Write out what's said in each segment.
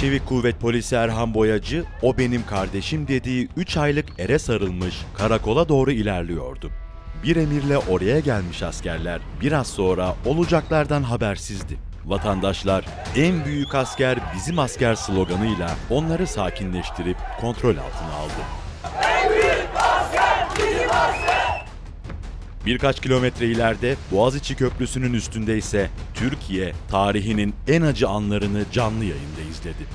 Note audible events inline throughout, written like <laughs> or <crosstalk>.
Çevik Kuvvet Polisi Erhan Boyacı, o benim kardeşim dediği 3 aylık ere sarılmış karakola doğru ilerliyordu. Bir emirle oraya gelmiş askerler biraz sonra olacaklardan habersizdi. Vatandaşlar en büyük asker bizim asker sloganıyla onları sakinleştirip kontrol altına aldı. Birkaç kilometre ileride Boğaziçi Köprüsü'nün üstünde ise Türkiye tarihinin en acı anlarını canlı yayında izledi.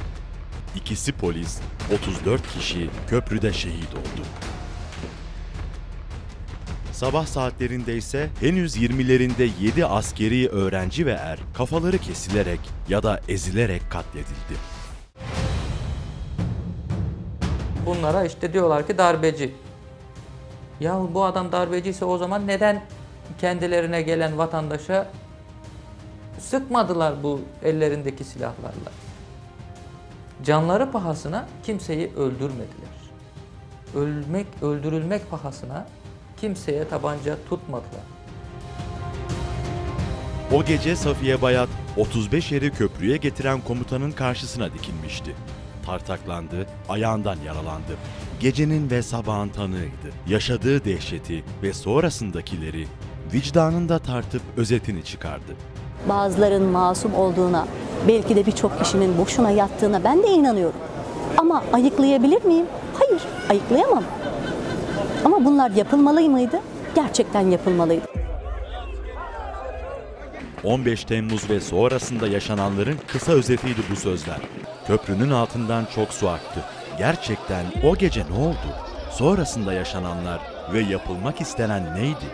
İkisi polis, 34 kişi köprüde şehit oldu. Sabah saatlerinde ise henüz 20'lerinde 7 askeri öğrenci ve er kafaları kesilerek ya da ezilerek katledildi. Bunlara işte diyorlar ki darbeci. Ya bu adam darbeciyse o zaman neden kendilerine gelen vatandaşa sıkmadılar bu ellerindeki silahlarla? Canları pahasına kimseyi öldürmediler. Ölmek, öldürülmek pahasına kimseye tabanca tutmadılar. O gece Safiye Bayat 35 eri köprüye getiren komutanın karşısına dikilmişti. Tartaklandı, ayağından yaralandı. Gecenin ve sabahın tanığıydı. Yaşadığı dehşeti ve sonrasındakileri vicdanında tartıp özetini çıkardı. Bazıların masum olduğuna, belki de birçok kişinin boşuna yattığına ben de inanıyorum. Ama ayıklayabilir miyim? Hayır, ayıklayamam. Ama bunlar yapılmalı mıydı? Gerçekten yapılmalıydı. 15 Temmuz ve sonrasında yaşananların kısa özetiydi bu sözler. Köprünün altından çok su aktı. Gerçekten o gece ne oldu? Sonrasında yaşananlar ve yapılmak istenen neydi?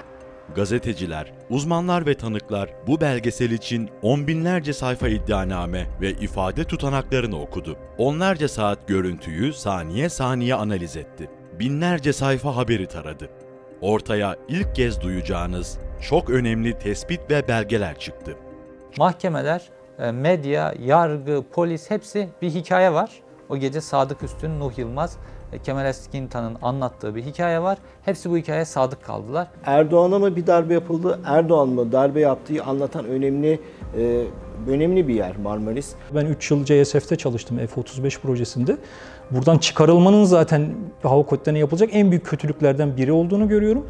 Gazeteciler, uzmanlar ve tanıklar bu belgesel için on binlerce sayfa iddianame ve ifade tutanaklarını okudu. Onlarca saat görüntüyü saniye saniye analiz etti. Binlerce sayfa haberi taradı. Ortaya ilk kez duyacağınız çok önemli tespit ve belgeler çıktı. Mahkemeler, e, medya, yargı, polis hepsi bir hikaye var. O gece Sadık Üstün, Nuh Yılmaz, Kemal Eskintan'ın anlattığı bir hikaye var. Hepsi bu hikayeye sadık kaldılar. Erdoğan'a mı bir darbe yapıldı, Erdoğan mı darbe yaptığı anlatan önemli e, önemli bir yer Marmaris. Ben 3 yıl CSF'te çalıştım F-35 projesinde. Buradan çıkarılmanın zaten hava kuvvetlerine yapılacak en büyük kötülüklerden biri olduğunu görüyorum.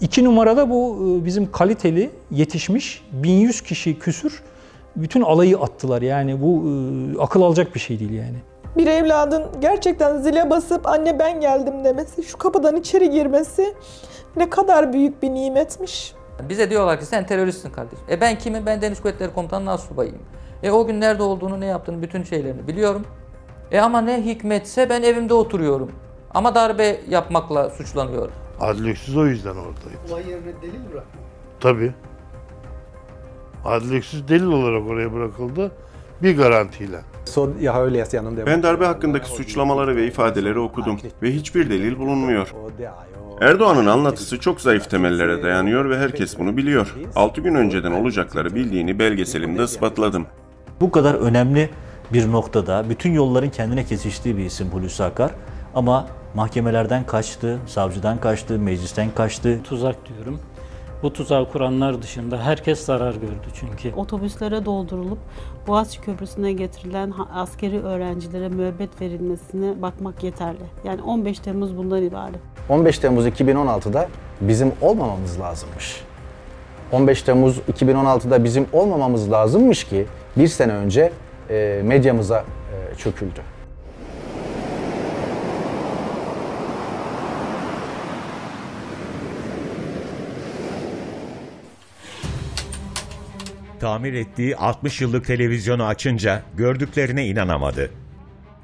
İki numarada bu e, bizim kaliteli, yetişmiş 1100 kişi küsür bütün alayı attılar. Yani bu e, akıl alacak bir şey değil yani. Bir evladın gerçekten zile basıp anne ben geldim demesi, şu kapıdan içeri girmesi ne kadar büyük bir nimetmiş. Bize diyorlar ki sen teröristsin kardeşim. E ben kimim? Ben Deniz Kuvvetleri Komutanı Asubayım. E o gün nerede olduğunu, ne yaptığını, bütün şeylerini biliyorum. E ama ne hikmetse ben evimde oturuyorum. Ama darbe yapmakla suçlanıyorum. Adliyetsiz o yüzden oradaydı. Olay yerine delil bırakmak. Tabii. Adliyetsiz delil olarak oraya bırakıldı. Bir garantiyle. Ben darbe hakkındaki suçlamaları ve ifadeleri okudum ve hiçbir delil bulunmuyor. Erdoğan'ın anlatısı çok zayıf temellere dayanıyor ve herkes bunu biliyor. 6 gün önceden olacakları bildiğini belgeselimde ispatladım. Bu kadar önemli bir noktada bütün yolların kendine kesiştiği bir isim Hulusi Akar ama mahkemelerden kaçtı, savcıdan kaçtı, meclisten kaçtı. Tuzak diyorum. Bu tuzağı kuranlar dışında herkes zarar gördü çünkü. Otobüslere doldurulup Boğaziçi Köprüsü'ne getirilen askeri öğrencilere müebbet verilmesine bakmak yeterli. Yani 15 Temmuz bundan ibaret. 15 Temmuz 2016'da bizim olmamamız lazımmış. 15 Temmuz 2016'da bizim olmamamız lazımmış ki bir sene önce e, medyamıza e, çöküldü. Tamir ettiği 60 yıllık televizyonu açınca gördüklerine inanamadı.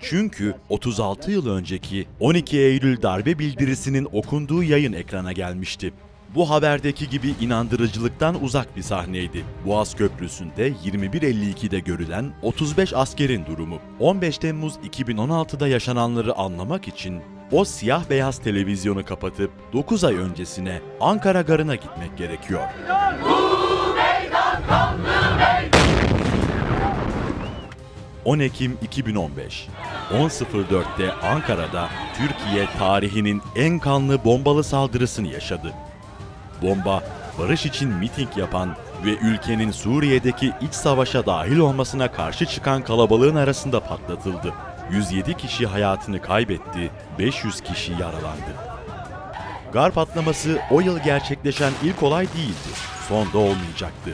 Çünkü 36 yıl önceki 12 Eylül darbe bildirisinin okunduğu yayın ekrana gelmişti. Bu haberdeki gibi inandırıcılıktan uzak bir sahneydi. Boğaz Köprüsü'nde 21.52'de görülen 35 askerin durumu. 15 Temmuz 2016'da yaşananları anlamak için o siyah beyaz televizyonu kapatıp 9 ay öncesine Ankara Garı'na gitmek gerekiyor. Meydan. 10 Ekim 2015 10.04'te Ankara'da Türkiye tarihinin en kanlı bombalı saldırısını yaşadı. Bomba, barış için miting yapan ve ülkenin Suriye'deki iç savaşa dahil olmasına karşı çıkan kalabalığın arasında patlatıldı. 107 kişi hayatını kaybetti, 500 kişi yaralandı. Gar patlaması o yıl gerçekleşen ilk olay değildi. Son da olmayacaktı.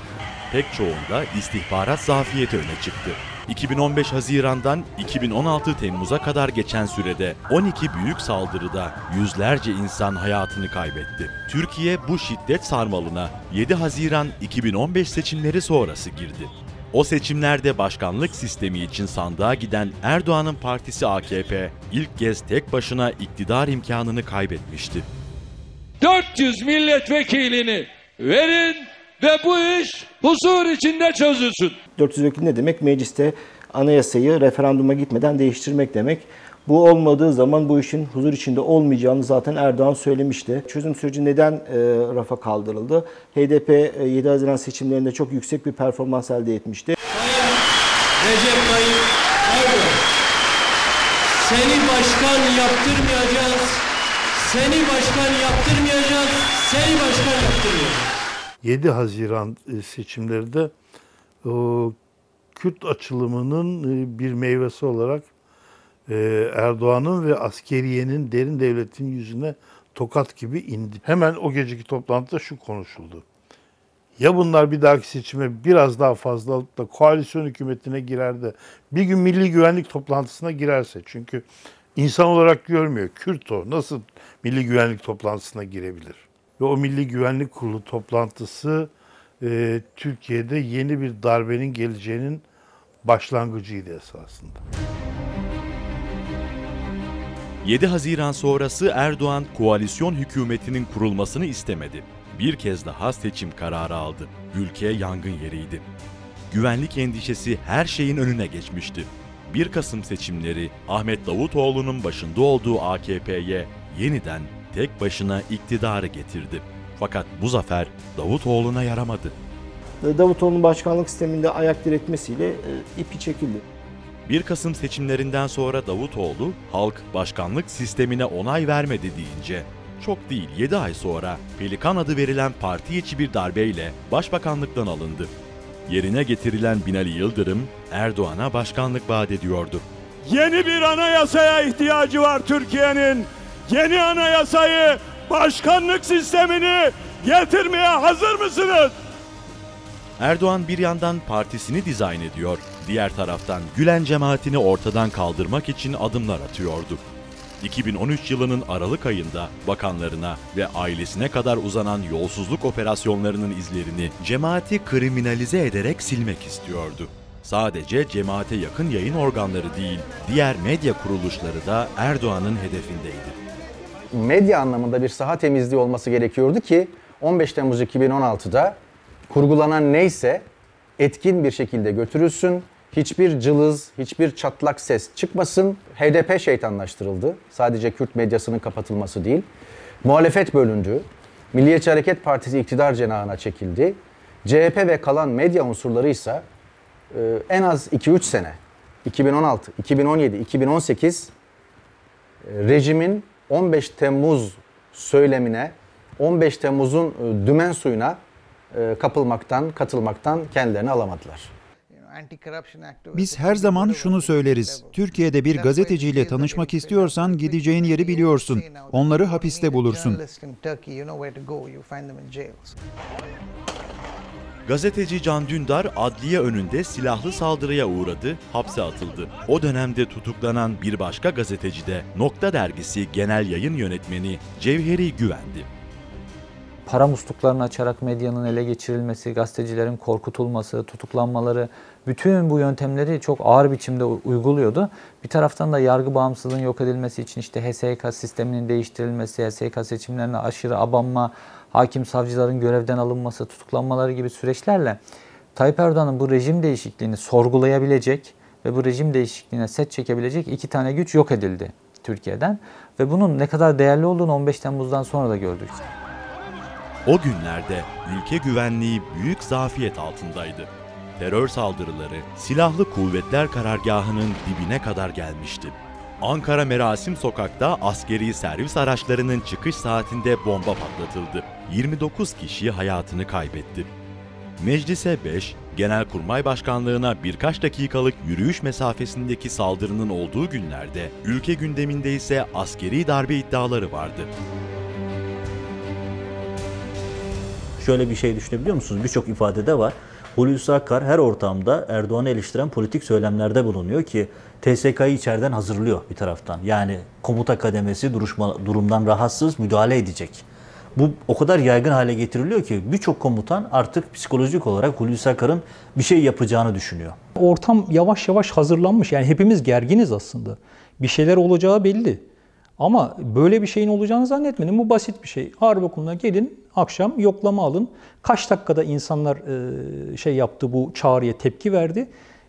Pek çoğunda istihbarat zafiyeti öne çıktı. 2015 Haziran'dan 2016 Temmuz'a kadar geçen sürede 12 büyük saldırıda yüzlerce insan hayatını kaybetti. Türkiye bu şiddet sarmalına 7 Haziran 2015 seçimleri sonrası girdi. O seçimlerde başkanlık sistemi için sandığa giden Erdoğan'ın partisi AKP ilk kez tek başına iktidar imkanını kaybetmişti. 400 milletvekilini verin ve bu iş huzur içinde çözülsün. 400 vekil ne demek? Mecliste anayasayı referanduma gitmeden değiştirmek demek. Bu olmadığı zaman bu işin huzur içinde olmayacağını zaten Erdoğan söylemişti. Çözüm süreci neden e, rafa kaldırıldı? HDP e, 7 Haziran seçimlerinde çok yüksek bir performans elde etmişti. Recep Tayyip Erdoğan seni başkan yaptırmayacağız. Seni 7 Haziran e, seçimlerinde Kürt açılımının e, bir meyvesi olarak e, Erdoğan'ın ve askeriyenin derin devletin yüzüne tokat gibi indi. Hemen o geceki toplantıda şu konuşuldu. Ya bunlar bir dahaki seçime biraz daha fazla da koalisyon hükümetine girer de bir gün milli güvenlik toplantısına girerse çünkü insan olarak görmüyor. Kürt o. Nasıl milli güvenlik toplantısına girebilir? Ve o Milli Güvenlik Kurulu toplantısı e, Türkiye'de yeni bir darbenin geleceğinin başlangıcıydı esasında. 7 Haziran sonrası Erdoğan koalisyon hükümetinin kurulmasını istemedi. Bir kez daha seçim kararı aldı. Ülke yangın yeriydi. Güvenlik endişesi her şeyin önüne geçmişti. 1 Kasım seçimleri Ahmet Davutoğlu'nun başında olduğu AKP'ye yeniden tek başına iktidarı getirdi. Fakat bu zafer Davutoğlu'na yaramadı. Davutoğlu'nun başkanlık sisteminde ayak diretmesiyle e, ipi çekildi. 1 Kasım seçimlerinden sonra Davutoğlu, halk başkanlık sistemine onay vermedi deyince, çok değil 7 ay sonra Pelikan adı verilen parti içi bir darbeyle başbakanlıktan alındı. Yerine getirilen Binali Yıldırım, Erdoğan'a başkanlık vaat ediyordu. Yeni bir anayasaya ihtiyacı var Türkiye'nin. Yeni anayasayı, başkanlık sistemini getirmeye hazır mısınız? Erdoğan bir yandan partisini dizayn ediyor, diğer taraftan Gülen cemaatini ortadan kaldırmak için adımlar atıyordu. 2013 yılının Aralık ayında bakanlarına ve ailesine kadar uzanan yolsuzluk operasyonlarının izlerini cemaati kriminalize ederek silmek istiyordu. Sadece cemaate yakın yayın organları değil, diğer medya kuruluşları da Erdoğan'ın hedefindeydi. Medya anlamında bir saha temizliği olması gerekiyordu ki 15 Temmuz 2016'da kurgulanan neyse etkin bir şekilde götürülsün. Hiçbir cılız, hiçbir çatlak ses çıkmasın. HDP şeytanlaştırıldı. Sadece Kürt medyasının kapatılması değil. Muhalefet bölündü. Milliyetçi Hareket Partisi iktidar cenahına çekildi. CHP ve kalan medya unsurları ise e, en az 2-3 sene 2016, 2017, 2018 rejimin 15 Temmuz söylemine, 15 Temmuz'un e, dümen suyuna e, kapılmaktan, katılmaktan kendilerini alamadılar. Biz her zaman şunu söyleriz. Türkiye'de bir gazeteciyle tanışmak istiyorsan gideceğin yeri biliyorsun. Onları hapiste bulursun. Gazeteci Can Dündar adliye önünde silahlı saldırıya uğradı, hapse atıldı. O dönemde tutuklanan bir başka gazeteci de Nokta Dergisi Genel Yayın Yönetmeni Cevheri Güvendi. Para musluklarını açarak medyanın ele geçirilmesi, gazetecilerin korkutulması, tutuklanmaları, bütün bu yöntemleri çok ağır biçimde uyguluyordu. Bir taraftan da yargı bağımsızlığının yok edilmesi için işte HSK sisteminin değiştirilmesi, HSK seçimlerine aşırı abanma, hakim savcıların görevden alınması, tutuklanmaları gibi süreçlerle Tayyip Erdoğan'ın bu rejim değişikliğini sorgulayabilecek ve bu rejim değişikliğine set çekebilecek iki tane güç yok edildi Türkiye'den. Ve bunun ne kadar değerli olduğunu 15 Temmuz'dan sonra da gördük. O günlerde ülke güvenliği büyük zafiyet altındaydı. Terör saldırıları silahlı kuvvetler karargahının dibine kadar gelmişti. Ankara Merasim Sokak'ta askeri servis araçlarının çıkış saatinde bomba patlatıldı. 29 kişi hayatını kaybetti. Meclise 5, Genelkurmay Başkanlığına birkaç dakikalık yürüyüş mesafesindeki saldırının olduğu günlerde ülke gündeminde ise askeri darbe iddiaları vardı. Şöyle bir şey düşünebiliyor musunuz? Birçok ifadede var. Hulusi Akar her ortamda Erdoğan'ı eleştiren politik söylemlerde bulunuyor ki TSK'yı içeriden hazırlıyor bir taraftan. Yani komuta kademesi duruşma, durumdan rahatsız müdahale edecek. Bu o kadar yaygın hale getiriliyor ki birçok komutan artık psikolojik olarak Hulusi Akar'ın bir şey yapacağını düşünüyor. Ortam yavaş yavaş hazırlanmış. Yani hepimiz gerginiz aslında. Bir şeyler olacağı belli. Ama böyle bir şeyin olacağını zannetmedim. Bu basit bir şey. Harp okuluna gelin, akşam yoklama alın. Kaç dakikada insanlar şey yaptı, bu çağrıya tepki verdi.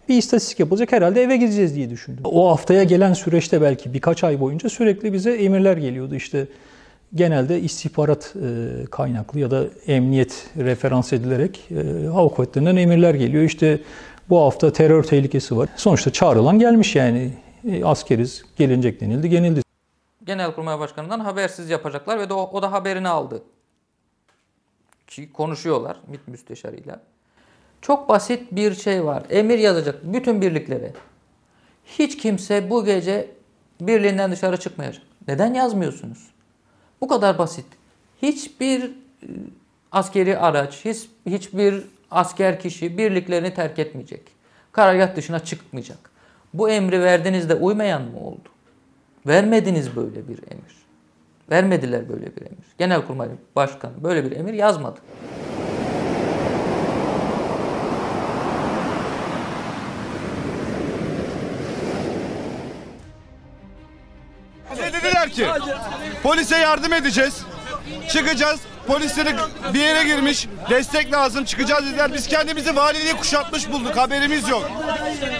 Bir istatistik yapılacak herhalde eve gideceğiz diye düşündüm. O haftaya gelen süreçte belki birkaç ay boyunca sürekli bize emirler geliyordu. İşte genelde istihbarat kaynaklı ya da emniyet referans edilerek hava kuvvetlerinden emirler geliyor. İşte bu hafta terör tehlikesi var. Sonuçta çağrılan gelmiş yani. Askeriz, gelinecek denildi, genildi. Genelkurmay Başkanı'ndan habersiz yapacaklar ve de o, o da haberini aldı. Ki konuşuyorlar MİT müsteşarıyla. Çok basit bir şey var. Emir yazacak bütün birliklere. Hiç kimse bu gece birliğinden dışarı çıkmayacak. Neden yazmıyorsunuz? Bu kadar basit. Hiçbir askeri araç, hiç, hiçbir asker kişi birliklerini terk etmeyecek. Karargah dışına çıkmayacak. Bu emri verdiğinizde uymayan mı oldu? Vermediniz böyle bir emir. Vermediler böyle bir emir. Genelkurmay Başkanı böyle bir emir yazmadı. Ki polise yardım edeceğiz. Çıkacağız. Polisleri bir yere girmiş. Destek lazım. Çıkacağız dediler. Biz kendimizi valiliği kuşatmış bulduk. Haberimiz yok.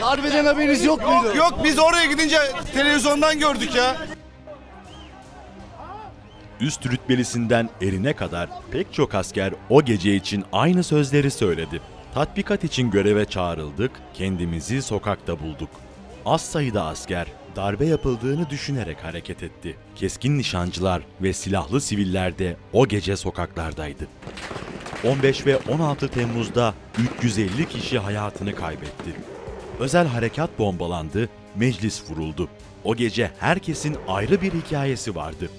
Darbeden haberiniz yok muydu? Yok yok. Biz oraya gidince televizyondan gördük ya. Üst rütbelisinden erine kadar pek çok asker o gece için aynı sözleri söyledi. Tatbikat için göreve çağrıldık, kendimizi sokakta bulduk. Az sayıda asker darbe yapıldığını düşünerek hareket etti. Keskin nişancılar ve silahlı siviller de o gece sokaklardaydı. 15 ve 16 Temmuz'da 350 kişi hayatını kaybetti. Özel harekat bombalandı, meclis vuruldu. O gece herkesin ayrı bir hikayesi vardı.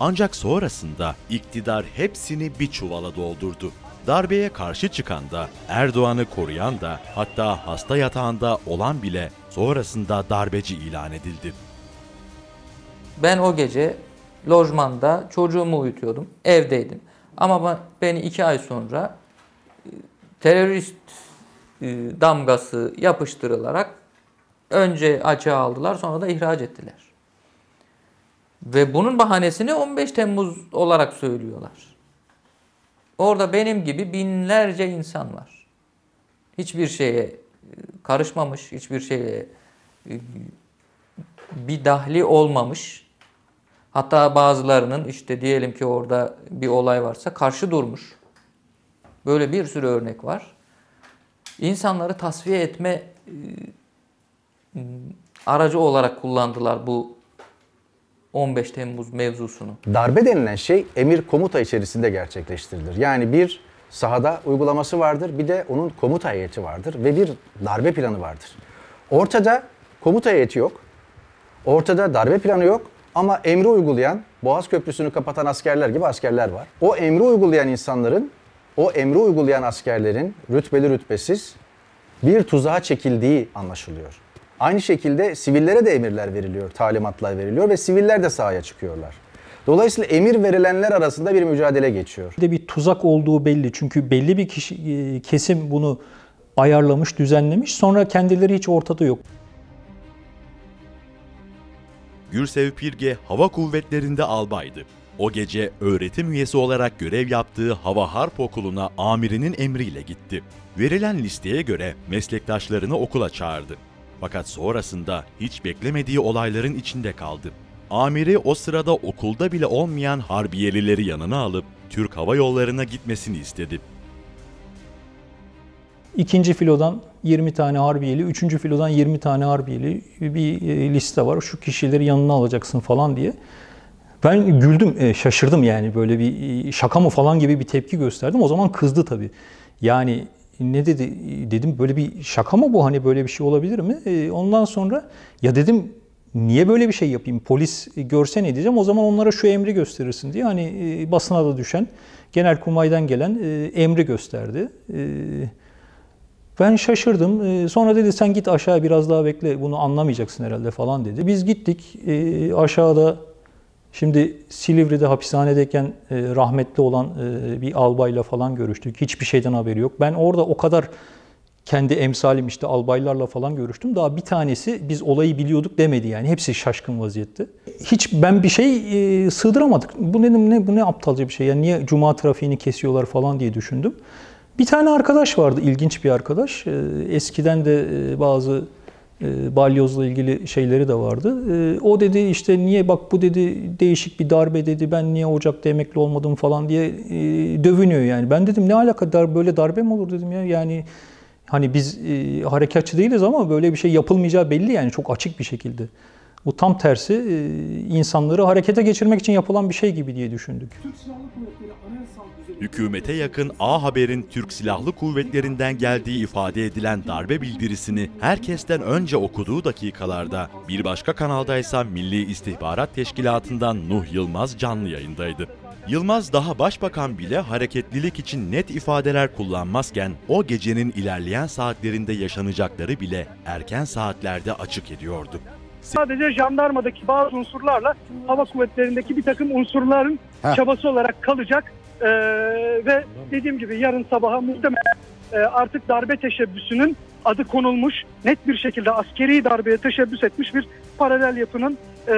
Ancak sonrasında iktidar hepsini bir çuvala doldurdu. Darbeye karşı çıkan da, Erdoğan'ı koruyan da, hatta hasta yatağında olan bile sonrasında darbeci ilan edildi. Ben o gece lojmanda çocuğumu uyutuyordum, evdeydim. Ama beni iki ay sonra terörist damgası yapıştırılarak önce açığa aldılar sonra da ihraç ettiler. Ve bunun bahanesini 15 Temmuz olarak söylüyorlar. Orada benim gibi binlerce insan var. Hiçbir şeye karışmamış, hiçbir şeye bir dahli olmamış. Hatta bazılarının işte diyelim ki orada bir olay varsa karşı durmuş. Böyle bir sürü örnek var. İnsanları tasfiye etme aracı olarak kullandılar bu 15 Temmuz mevzusunu. Darbe denilen şey emir komuta içerisinde gerçekleştirilir. Yani bir sahada uygulaması vardır, bir de onun komuta heyeti vardır ve bir darbe planı vardır. Ortada komuta heyeti yok, ortada darbe planı yok ama emri uygulayan, Boğaz Köprüsü'nü kapatan askerler gibi askerler var. O emri uygulayan insanların, o emri uygulayan askerlerin rütbeli rütbesiz bir tuzağa çekildiği anlaşılıyor. Aynı şekilde sivillere de emirler veriliyor, talimatlar veriliyor ve siviller de sahaya çıkıyorlar. Dolayısıyla emir verilenler arasında bir mücadele geçiyor. Bir de bir tuzak olduğu belli çünkü belli bir kişi, kesim bunu ayarlamış, düzenlemiş. Sonra kendileri hiç ortada yok. Gürsev Pirge Hava Kuvvetleri'nde albaydı. O gece öğretim üyesi olarak görev yaptığı Hava Harp Okulu'na amirinin emriyle gitti. Verilen listeye göre meslektaşlarını okula çağırdı. Fakat sonrasında hiç beklemediği olayların içinde kaldı. Amiri o sırada okulda bile olmayan harbiyelileri yanına alıp Türk Hava Yolları'na gitmesini istedi. İkinci filodan 20 tane harbiyeli, üçüncü filodan 20 tane harbiyeli bir liste var. Şu kişileri yanına alacaksın falan diye. Ben güldüm, şaşırdım yani böyle bir şaka mı falan gibi bir tepki gösterdim. O zaman kızdı tabii. Yani ne dedi dedim böyle bir şaka mı bu hani böyle bir şey olabilir mi? E, ondan sonra ya dedim niye böyle bir şey yapayım? Polis görse ne diyeceğim? O zaman onlara şu emri gösterirsin diye hani e, basına da düşen Genelkurmay'dan gelen e, emri gösterdi. E, ben şaşırdım. E, sonra dedi sen git aşağı biraz daha bekle bunu anlamayacaksın herhalde falan dedi. Biz gittik e, aşağıda Şimdi Silivri'de hapishanedeyken e, rahmetli olan bir albayla falan görüştük. Hiçbir şeyden haberi yok. Ben orada o kadar kendi emsalim işte albaylarla falan görüştüm. Daha bir tanesi biz olayı biliyorduk demedi yani. Hepsi şaşkın vaziyette. Hiç ben bir şey e, sığdıramadık. Bu dedim ne bu ne aptalca bir şey. Yani niye cuma trafiğini kesiyorlar falan diye düşündüm. Bir tane arkadaş vardı, ilginç bir arkadaş. E, eskiden de e, bazı e, balyozla ilgili şeyleri de vardı. E, o dedi işte niye bak bu dedi değişik bir darbe dedi ben niye Ocak'ta emekli olmadım falan diye e, dövünüyor yani. Ben dedim ne alaka dar böyle darbe mi olur dedim ya yani hani biz e, harekatçı değiliz ama böyle bir şey yapılmayacağı belli yani çok açık bir şekilde. Bu tam tersi insanları harekete geçirmek için yapılan bir şey gibi diye düşündük. Hükümete yakın A Haber'in Türk Silahlı Kuvvetleri'nden geldiği ifade edilen darbe bildirisini herkesten önce okuduğu dakikalarda bir başka kanaldaysa Milli İstihbarat Teşkilatı'ndan Nuh Yılmaz canlı yayındaydı. Yılmaz daha başbakan bile hareketlilik için net ifadeler kullanmazken o gecenin ilerleyen saatlerinde yaşanacakları bile erken saatlerde açık ediyordu. Sadece jandarmadaki bazı unsurlarla hava kuvvetlerindeki bir takım unsurların Heh. çabası olarak kalacak. Ee, ve dediğim gibi yarın sabaha muhtemelen e, artık darbe teşebbüsünün adı konulmuş, net bir şekilde askeri darbeye teşebbüs etmiş bir paralel yapının e,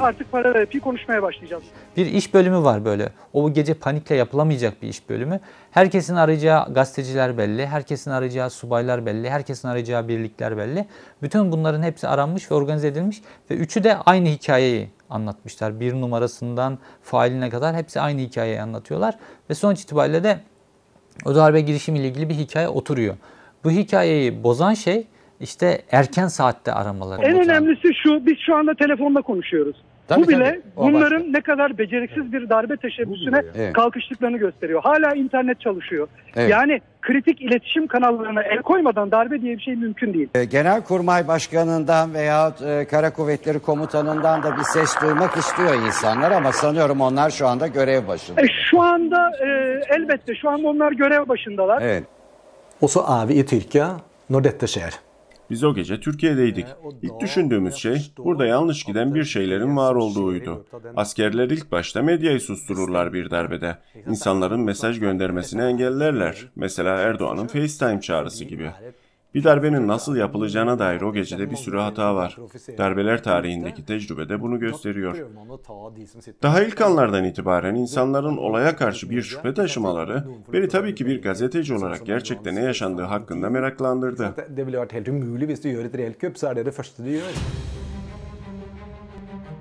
artık paralel yapıyı konuşmaya başlayacağız. Bir iş bölümü var böyle. O gece panikle yapılamayacak bir iş bölümü. Herkesin arayacağı gazeteciler belli, herkesin arayacağı subaylar belli, herkesin arayacağı birlikler belli. Bütün bunların hepsi aranmış ve organize edilmiş ve üçü de aynı hikayeyi anlatmışlar. Bir numarasından failine kadar hepsi aynı hikayeyi anlatıyorlar ve sonuç itibariyle de o darbe girişimiyle ilgili bir hikaye oturuyor. Bu hikayeyi bozan şey işte erken saatte aramaları. En önemlisi şu, biz şu anda telefonla konuşuyoruz. Tabii, Bu bile tabii. O bunların başka. ne kadar beceriksiz bir darbe teşebbüsüne Evet. kalkıştıklarını gösteriyor. Hala internet çalışıyor. Evet. Yani kritik iletişim kanallarına el koymadan darbe diye bir şey mümkün değil. E, Genelkurmay Başkanı'ndan veyahut e, Kara Kuvvetleri Komutanı'ndan da bir ses duymak istiyor insanlar ama sanıyorum onlar şu anda görev başında. E, şu anda e, elbette şu anda onlar görev başındalar. Evet. Og så er vi i Tyrkia dette skjer. Biz o gece Türkiye'deydik. İlk düşündüğümüz şey burada yanlış giden bir şeylerin var olduğuydu. Askerler ilk başta medyayı sustururlar bir darbede. İnsanların mesaj göndermesini engellerler. Mesela Erdoğan'ın FaceTime çağrısı gibi. Bir darbenin nasıl yapılacağına dair o gecede bir sürü hata var. Darbeler tarihindeki tecrübe de bunu gösteriyor. Daha ilk anlardan itibaren insanların olaya karşı bir şüphe taşımaları beni tabii ki bir gazeteci olarak gerçekte ne yaşandığı hakkında meraklandırdı. Er.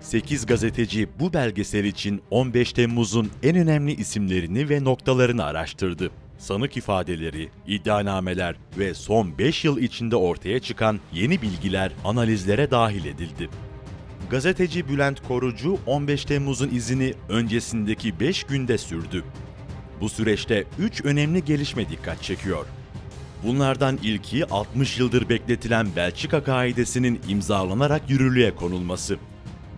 8 gazeteci bu belgesel için 15 Temmuz'un en önemli isimlerini ve noktalarını araştırdı. Sanık ifadeleri, iddianameler ve son 5 yıl içinde ortaya çıkan yeni bilgiler analizlere dahil edildi. Gazeteci Bülent Korucu 15 Temmuz'un izini öncesindeki 5 günde sürdü. Bu süreçte 3 önemli gelişme dikkat çekiyor. Bunlardan ilki 60 yıldır bekletilen Belçika kaidesinin imzalanarak yürürlüğe konulması.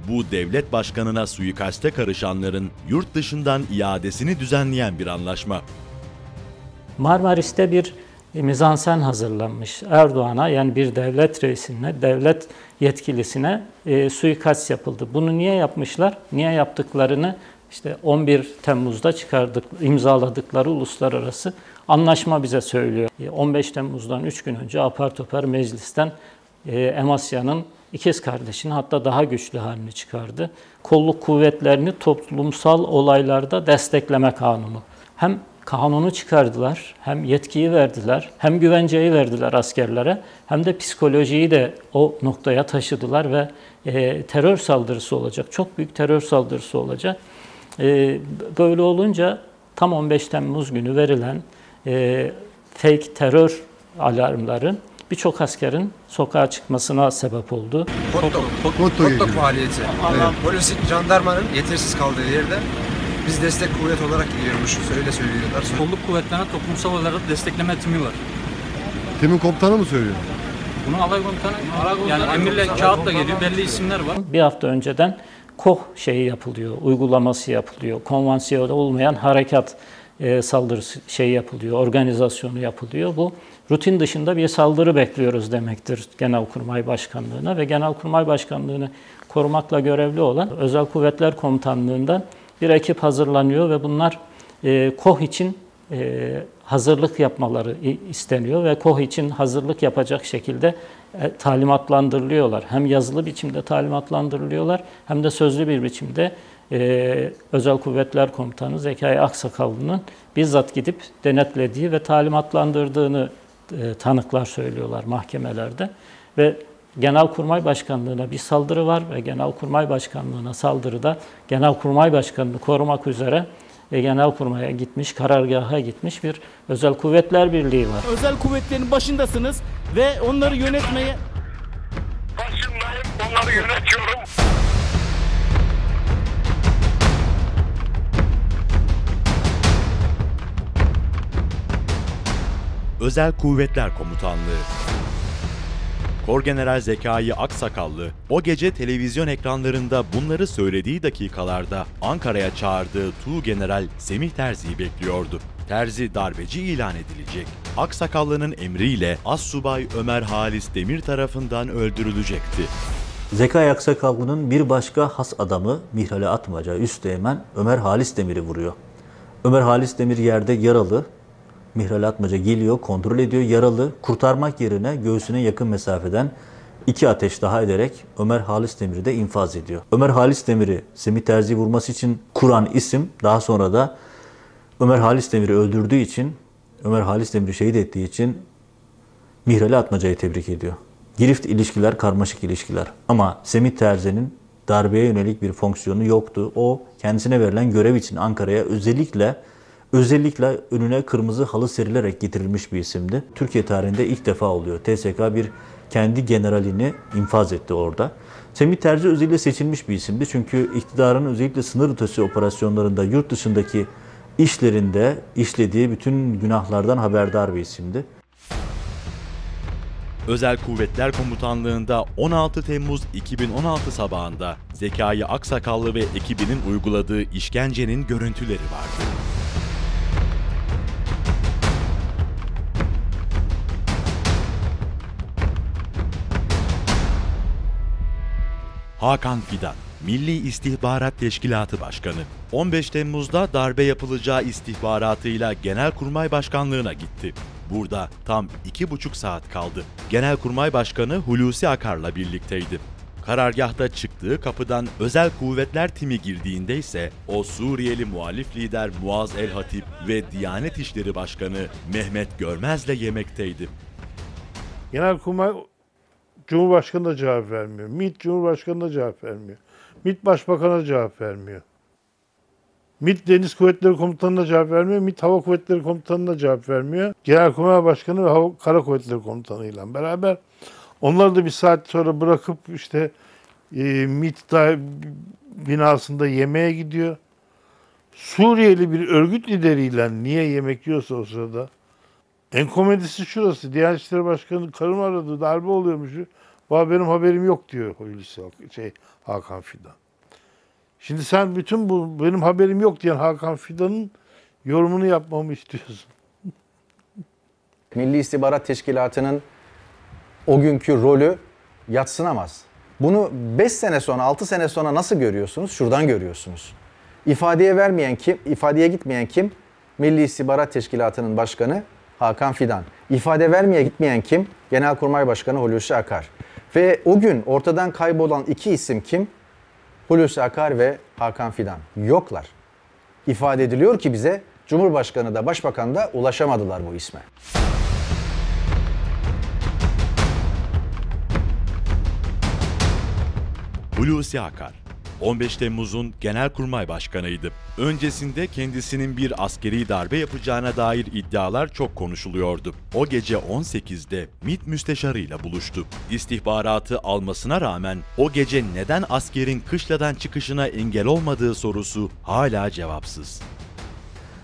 Bu devlet başkanına suikaste karışanların yurt dışından iadesini düzenleyen bir anlaşma. Marmaris'te bir mizansen hazırlanmış. Erdoğan'a yani bir devlet reisine, devlet yetkilisine e, suikast yapıldı. Bunu niye yapmışlar? Niye yaptıklarını işte 11 Temmuz'da çıkardık, imzaladıkları uluslararası anlaşma bize söylüyor. E, 15 Temmuz'dan 3 gün önce apar topar meclisten e, Emasya'nın ikiz kardeşini hatta daha güçlü halini çıkardı. Kolluk kuvvetlerini toplumsal olaylarda destekleme kanunu. Hem kanunu çıkardılar, hem yetkiyi verdiler, hem güvenceyi verdiler askerlere, hem de psikolojiyi de o noktaya taşıdılar ve e, terör saldırısı olacak, çok büyük terör saldırısı olacak. E, böyle olunca tam 15 Temmuz günü verilen e, fake terör alarmların birçok askerin sokağa çıkmasına sebep oldu. Kottok, Kottok faaliyeti. Polisin, jandarmanın yetersiz kaldığı yerde biz destek kuvvet olarak gidiyormuşuz. Öyle söylüyorlar. Kolluk kuvvetlerine toplumsal olarak destekleme timi var. Timin komutanı mı söylüyor? Bunu alay komutanı, yani emirle kağıtla geliyor, belli isimler var. Bir hafta önceden KOH şeyi yapılıyor, uygulaması yapılıyor. Konvansiyonel olmayan harekat e, saldırısı şey yapılıyor, organizasyonu yapılıyor. Bu rutin dışında bir saldırı bekliyoruz demektir Genelkurmay Başkanlığı'na ve Genelkurmay Başkanlığı'nı korumakla görevli olan Özel Kuvvetler Komutanlığı'ndan bir ekip hazırlanıyor ve bunlar e, KOH için e, hazırlık yapmaları isteniyor ve KOH için hazırlık yapacak şekilde e, talimatlandırılıyorlar. Hem yazılı biçimde talimatlandırılıyorlar hem de sözlü bir biçimde e, Özel Kuvvetler Komutanı Zekai Aksakallı'nın bizzat gidip denetlediği ve talimatlandırdığını e, tanıklar söylüyorlar mahkemelerde. Ve Genelkurmay Başkanlığı'na bir saldırı var ve Genelkurmay Başkanlığı'na saldırıda Genelkurmay Başkanı'nı korumak üzere ve Genelkurmay'a gitmiş, karargaha gitmiş bir Özel Kuvvetler Birliği var. Özel kuvvetlerin başındasınız ve onları yönetmeye... Başındayım, onları yönetiyorum. Özel Kuvvetler Komutanlığı Korgeneral Zekai Aksakallı o gece televizyon ekranlarında bunları söylediği dakikalarda Ankara'ya çağırdığı Tuğ General Semih Terzi'yi bekliyordu. Terzi darbeci ilan edilecek. Aksakallı'nın emriyle Assubay Ömer Halis Demir tarafından öldürülecekti. Zekai Aksakallı'nın bir başka has adamı Mihrali Atmaca Üsteğmen Ömer Halis Demir'i vuruyor. Ömer Halis Demir yerde yaralı, Mihral Atmaca geliyor, kontrol ediyor, yaralı. Kurtarmak yerine göğsüne yakın mesafeden iki ateş daha ederek Ömer Halis Demir'i de infaz ediyor. Ömer Halis Demir'i Semih Terzi vurması için kuran isim daha sonra da Ömer Halis Demir'i öldürdüğü için, Ömer Halis Demir'i şehit ettiği için Mihrali Atmaca'yı tebrik ediyor. Girift ilişkiler, karmaşık ilişkiler. Ama Semih Terzi'nin darbeye yönelik bir fonksiyonu yoktu. O kendisine verilen görev için Ankara'ya özellikle Özellikle önüne kırmızı halı serilerek getirilmiş bir isimdi. Türkiye tarihinde ilk defa oluyor. TSK bir kendi generalini infaz etti orada. Semih Terzi özellikle seçilmiş bir isimdi. Çünkü iktidarın özellikle sınır ötesi operasyonlarında, yurt dışındaki işlerinde işlediği bütün günahlardan haberdar bir isimdi. Özel Kuvvetler Komutanlığı'nda 16 Temmuz 2016 sabahında Zekai Aksakallı ve ekibinin uyguladığı işkencenin görüntüleri vardı. Hakan Fidan, Milli İstihbarat Teşkilatı Başkanı. 15 Temmuz'da darbe yapılacağı istihbaratıyla Genelkurmay Başkanlığı'na gitti. Burada tam iki buçuk saat kaldı. Genelkurmay Başkanı Hulusi Akar'la birlikteydi. Karargahta çıktığı kapıdan özel kuvvetler timi girdiğinde ise o Suriyeli muhalif lider Muaz El Hatip ve Diyanet İşleri Başkanı Mehmet Görmez'le yemekteydi. Genelkurmay Cumhurbaşkanı da cevap vermiyor. MİT Cumhurbaşkanı da cevap vermiyor. MİT Başbakan'a cevap vermiyor. MİT Deniz Kuvvetleri Komutanı'na cevap vermiyor. MİT Hava Kuvvetleri Komutanı'na cevap vermiyor. Genelkurmay Başkanı ve Hava, Kara Kuvvetleri Komutanı ile beraber onları da bir saat sonra bırakıp işte e, MİT binasında yemeğe gidiyor. Suriyeli bir örgüt lideriyle niye yemek yiyorsa o sırada en komedisi şurası. Diyanet İşleri Başkanı karım aradı. Darbe oluyormuş. Valla benim haberim yok diyor Hulusi şey, Hakan Fidan. Şimdi sen bütün bu benim haberim yok diyen Hakan Fidan'ın yorumunu yapmamı istiyorsun. <laughs> Milli İstihbarat Teşkilatı'nın o günkü rolü yatsınamaz. Bunu 5 sene sonra, 6 sene sonra nasıl görüyorsunuz? Şuradan görüyorsunuz. İfadeye vermeyen kim, ifadeye gitmeyen kim? Milli İstihbarat Teşkilatı'nın başkanı Hakan Fidan. İfade vermeye gitmeyen kim? Genelkurmay Başkanı Hulusi Akar. Ve o gün ortadan kaybolan iki isim kim? Hulusi Akar ve Hakan Fidan. Yoklar. İfade ediliyor ki bize Cumhurbaşkanı da Başbakan da ulaşamadılar bu isme. Hulusi Akar 15 Temmuz'un Genelkurmay Başkanıydı. Öncesinde kendisinin bir askeri darbe yapacağına dair iddialar çok konuşuluyordu. O gece 18'de MİT müsteşarıyla buluştu. İstihbaratı almasına rağmen o gece neden askerin kışladan çıkışına engel olmadığı sorusu hala cevapsız.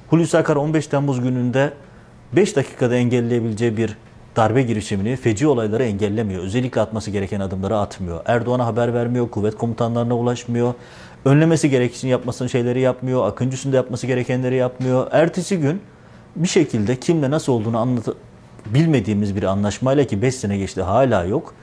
Hulusi Akar 15 Temmuz gününde 5 dakikada engelleyebileceği bir darbe girişimini, feci olayları engellemiyor. Özellikle atması gereken adımları atmıyor. Erdoğan'a haber vermiyor, kuvvet komutanlarına ulaşmıyor. Önlemesi gereken yapmasının şeyleri yapmıyor. Akıncı üstünde yapması gerekenleri yapmıyor. Ertesi gün bir şekilde kimle nasıl olduğunu anlat bilmediğimiz bir anlaşmayla ki 5 sene geçti hala yok.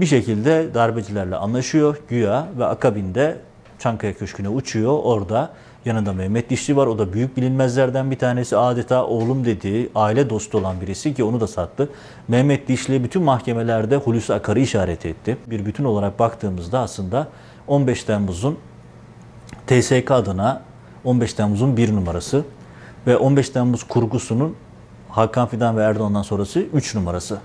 Bir şekilde darbecilerle anlaşıyor güya ve akabinde Çankaya Köşkü'ne uçuyor. Orada yanında Mehmet Dişli var. O da büyük bilinmezlerden bir tanesi. Adeta oğlum dediği, aile dostu olan birisi ki onu da sattı. Mehmet Dişli bütün mahkemelerde Hulusi Akar'ı işaret etti. Bir bütün olarak baktığımızda aslında 15 Temmuz'un TSK adına 15 Temmuz'un bir numarası ve 15 Temmuz kurgusunun Hakan Fidan ve Erdoğan'dan sonrası 3 numarası.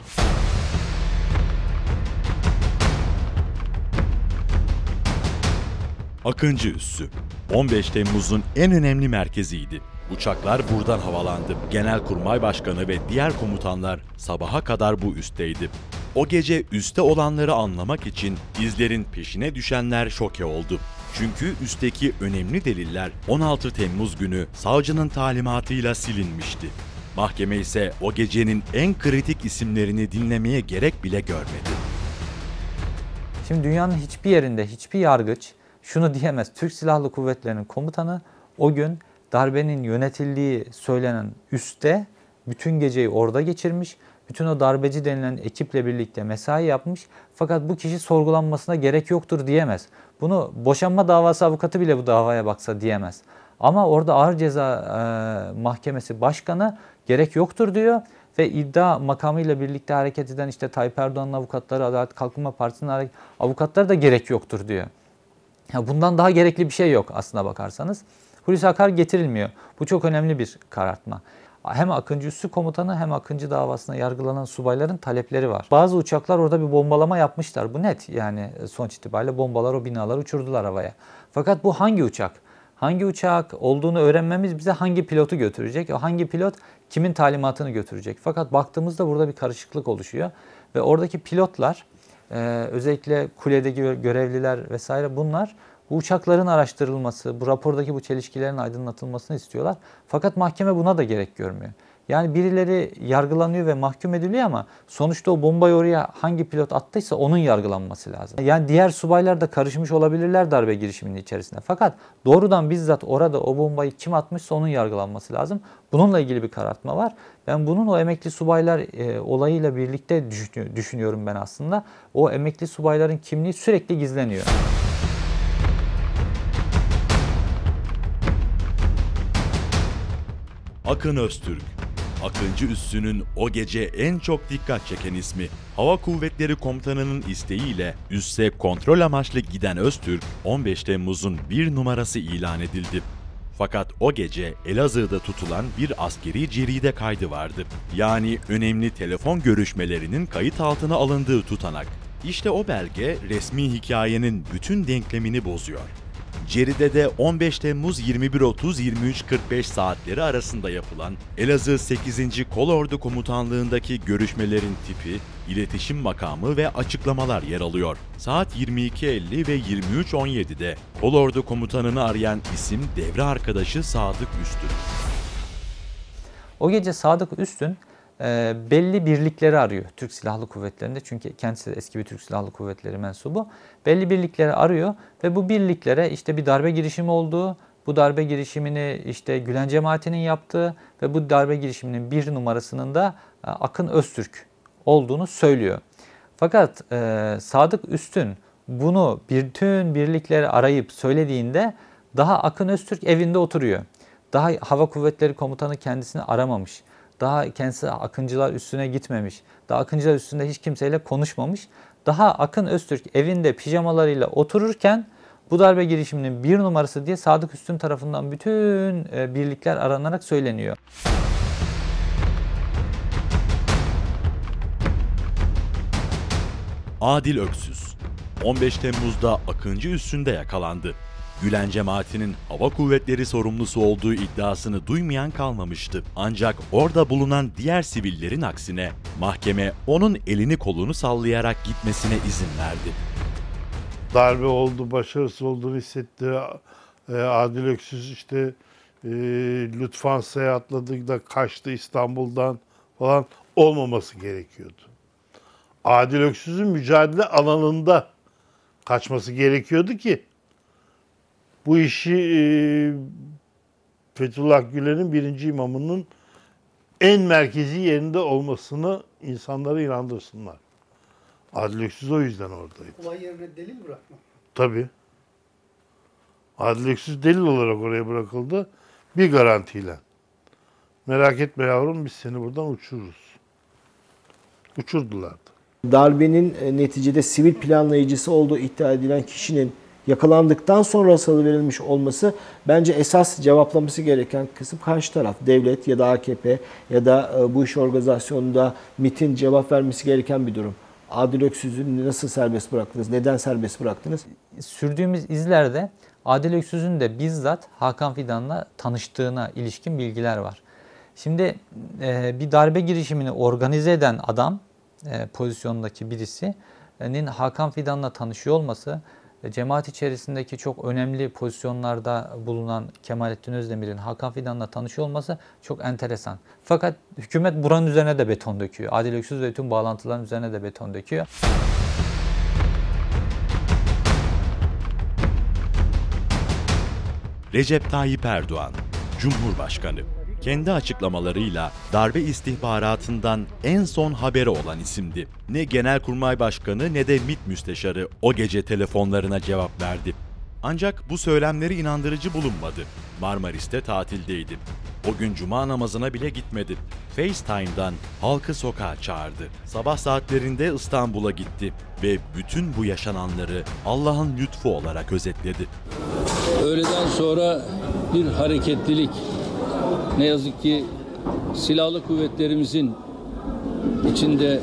Akıncı Üssü 15 Temmuz'un en önemli merkeziydi. Uçaklar buradan havalandı. Genelkurmay Başkanı ve diğer komutanlar sabaha kadar bu üstteydi. O gece üste olanları anlamak için izlerin peşine düşenler şoke oldu. Çünkü üstteki önemli deliller 16 Temmuz günü savcının talimatıyla silinmişti. Mahkeme ise o gecenin en kritik isimlerini dinlemeye gerek bile görmedi. Şimdi dünyanın hiçbir yerinde hiçbir yargıç şunu diyemez. Türk Silahlı Kuvvetleri'nin komutanı o gün darbenin yönetildiği söylenen üste bütün geceyi orada geçirmiş. Bütün o darbeci denilen ekiple birlikte mesai yapmış. Fakat bu kişi sorgulanmasına gerek yoktur diyemez. Bunu boşanma davası avukatı bile bu davaya baksa diyemez. Ama orada ağır ceza e, mahkemesi başkanı gerek yoktur diyor ve iddia makamıyla birlikte hareket eden işte Tayyip Erdoğan'ın avukatları, Adalet Kalkınma Partisi'nin avukatları da gerek yoktur diyor. Ya bundan daha gerekli bir şey yok aslına bakarsanız. Hulusi Akar getirilmiyor. Bu çok önemli bir karartma. Hem Akıncı Üssü Komutanı hem Akıncı davasına yargılanan subayların talepleri var. Bazı uçaklar orada bir bombalama yapmışlar. Bu net yani sonuç itibariyle bombalar o binaları uçurdular havaya. Fakat bu hangi uçak? Hangi uçak olduğunu öğrenmemiz bize hangi pilotu götürecek? O hangi pilot kimin talimatını götürecek? Fakat baktığımızda burada bir karışıklık oluşuyor. Ve oradaki pilotlar ee, özellikle kuledeki görevliler vesaire bunlar bu uçakların araştırılması, bu rapordaki bu çelişkilerin aydınlatılmasını istiyorlar. Fakat mahkeme buna da gerek görmüyor. Yani birileri yargılanıyor ve mahkum ediliyor ama sonuçta o bombayı oraya hangi pilot attıysa onun yargılanması lazım. Yani diğer subaylar da karışmış olabilirler darbe girişiminin içerisinde. Fakat doğrudan bizzat orada o bombayı kim atmışsa onun yargılanması lazım. Bununla ilgili bir karartma var. Ben bunun o emekli subaylar e, olayıyla birlikte düşünüyorum ben aslında. O emekli subayların kimliği sürekli gizleniyor. Akın Öztürk Akıncı Üssü'nün o gece en çok dikkat çeken ismi. Hava Kuvvetleri Komutanı'nın isteğiyle üsse kontrol amaçlı giden Öztürk 15 Temmuz'un bir numarası ilan edildi. Fakat o gece Elazığ'da tutulan bir askeri ceride kaydı vardı. Yani önemli telefon görüşmelerinin kayıt altına alındığı tutanak. İşte o belge resmi hikayenin bütün denklemini bozuyor. Ceride'de 15 Temmuz 21.30-23.45 saatleri arasında yapılan Elazığ 8. Kolordu Komutanlığındaki görüşmelerin tipi, iletişim makamı ve açıklamalar yer alıyor. Saat 22.50 ve 23.17'de Kolordu Komutanını arayan isim devre arkadaşı Sadık Üstün. O gece Sadık Üstün e, belli birlikleri arıyor Türk Silahlı Kuvvetleri'nde. Çünkü kendisi de eski bir Türk Silahlı Kuvvetleri mensubu. Belli birlikleri arıyor ve bu birliklere işte bir darbe girişimi olduğu, bu darbe girişimini işte Gülen cemaatinin yaptığı ve bu darbe girişiminin bir numarasının da e, Akın Öztürk olduğunu söylüyor. Fakat e, Sadık Üstün bunu bütün birlikleri arayıp söylediğinde daha Akın Öztürk evinde oturuyor. Daha Hava Kuvvetleri Komutanı kendisini aramamış. Daha kendisi akıncılar üstüne gitmemiş. Daha akıncılar üstünde hiç kimseyle konuşmamış. Daha Akın Öztürk evinde pijamalarıyla otururken bu darbe girişiminin bir numarası diye Sadık Üstün tarafından bütün e, birlikler aranarak söyleniyor. Adil Öksüz 15 Temmuz'da Akıncı üstünde yakalandı. Gülen cemaatinin hava kuvvetleri sorumlusu olduğu iddiasını duymayan kalmamıştı. Ancak orada bulunan diğer sivillerin aksine mahkeme onun elini kolunu sallayarak gitmesine izin verdi. Darbe oldu, başarısız olduğunu hissetti. E, Adil Öksüz işte e, Lütfansa'ya atladı da kaçtı İstanbul'dan falan. olmaması gerekiyordu. Adil Öksüz'ün mücadele alanında kaçması gerekiyordu ki bu işi e, Fethullah Gülen'in birinci imamının en merkezi yerinde olmasını insanlara inandırsınlar. Adil Öksüz o yüzden oradaydı. Olay yerine delil bırakmak. Tabii. Adil Öksüz delil olarak oraya bırakıldı. Bir garantiyle. Merak etme yavrum biz seni buradan uçururuz. Uçurdular da. Darbenin e, neticede sivil planlayıcısı olduğu iddia edilen kişinin yakalandıktan sonra salıverilmiş olması bence esas cevaplaması gereken kısım karşı taraf. Devlet ya da AKP ya da e, bu iş organizasyonunda MIT'in cevap vermesi gereken bir durum. Adil Öksüz'ü nasıl serbest bıraktınız? Neden serbest bıraktınız? Sürdüğümüz izlerde Adil Öksüz'ün de bizzat Hakan Fidan'la tanıştığına ilişkin bilgiler var. Şimdi e, bir darbe girişimini organize eden adam e, pozisyondaki birisinin Hakan Fidan'la tanışıyor olması cemaat içerisindeki çok önemli pozisyonlarda bulunan Kemalettin Özdemir'in Hakan Fidan'la tanışıyor olması çok enteresan. Fakat hükümet buranın üzerine de beton döküyor. Adil Öksüz ve tüm bağlantıların üzerine de beton döküyor. Recep Tayyip Erdoğan, Cumhurbaşkanı. Kendi açıklamalarıyla darbe istihbaratından en son haberi olan isimdi. Ne Genelkurmay Başkanı ne de MİT Müsteşarı o gece telefonlarına cevap verdi. Ancak bu söylemleri inandırıcı bulunmadı. Marmaris'te tatildeydi. O gün cuma namazına bile gitmedi. FaceTime'dan halkı sokağa çağırdı. Sabah saatlerinde İstanbul'a gitti ve bütün bu yaşananları Allah'ın lütfu olarak özetledi. Öğleden sonra bir hareketlilik ne yazık ki silahlı kuvvetlerimizin içinde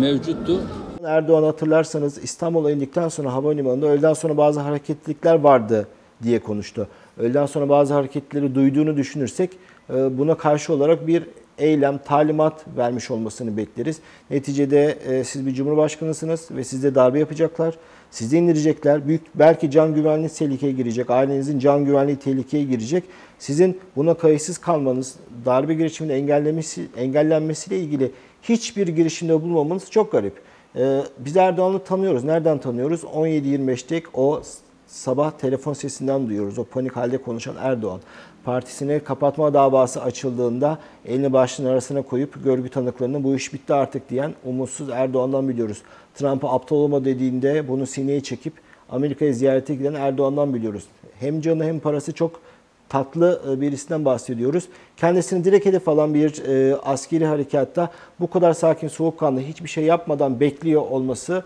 mevcuttu. Erdoğan hatırlarsanız İstanbul'a indikten sonra havalimanında öğleden sonra bazı hareketlilikler vardı diye konuştu. Öğleden sonra bazı hareketleri duyduğunu düşünürsek e, buna karşı olarak bir eylem, talimat vermiş olmasını bekleriz. Neticede e, siz bir cumhurbaşkanısınız ve sizde darbe yapacaklar. Sizi indirecekler. Büyük belki can güvenliği tehlikeye girecek. Ailenizin can güvenliği tehlikeye girecek. Sizin buna kayıtsız kalmanız, darbe girişiminin engellemesi, engellenmesiyle ilgili hiçbir girişimde bulunmamanız çok garip. Ee, biz Erdoğan'ı tanıyoruz. Nereden tanıyoruz? 17-25'tek o sabah telefon sesinden duyuyoruz. O panik halde konuşan Erdoğan. Partisine kapatma davası açıldığında elini başının arasına koyup görgü tanıklarına bu iş bitti artık diyen umutsuz Erdoğan'dan biliyoruz. Trump'a aptal olma dediğinde bunu sineye çekip Amerika'ya ziyarete giden Erdoğan'dan biliyoruz. Hem canı hem parası çok tatlı e, birisinden bahsediyoruz. Kendisini direkt hedef alan bir e, askeri harekatta bu kadar sakin, soğukkanlı, hiçbir şey yapmadan bekliyor olması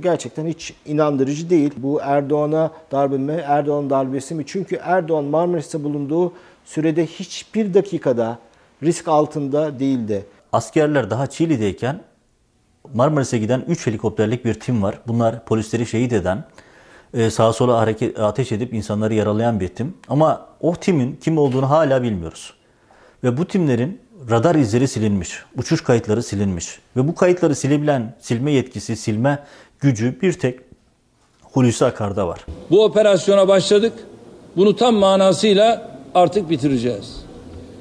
gerçekten hiç inandırıcı değil. Bu Erdoğan'a darbe mi, Erdoğan darbesi mi? Çünkü Erdoğan Marmaris'te bulunduğu sürede hiçbir dakikada risk altında değildi. Askerler daha Çiğli'deyken Marmaris'e giden 3 helikopterlik bir tim var. Bunlar polisleri şehit eden, e, sağa sola hareket ateş edip insanları yaralayan bir tim. Ama o timin kim olduğunu hala bilmiyoruz. Ve bu timlerin radar izleri silinmiş, uçuş kayıtları silinmiş. Ve bu kayıtları silebilen, silme yetkisi, silme gücü bir tek Hulusi Akar'da var. Bu operasyona başladık. Bunu tam manasıyla artık bitireceğiz.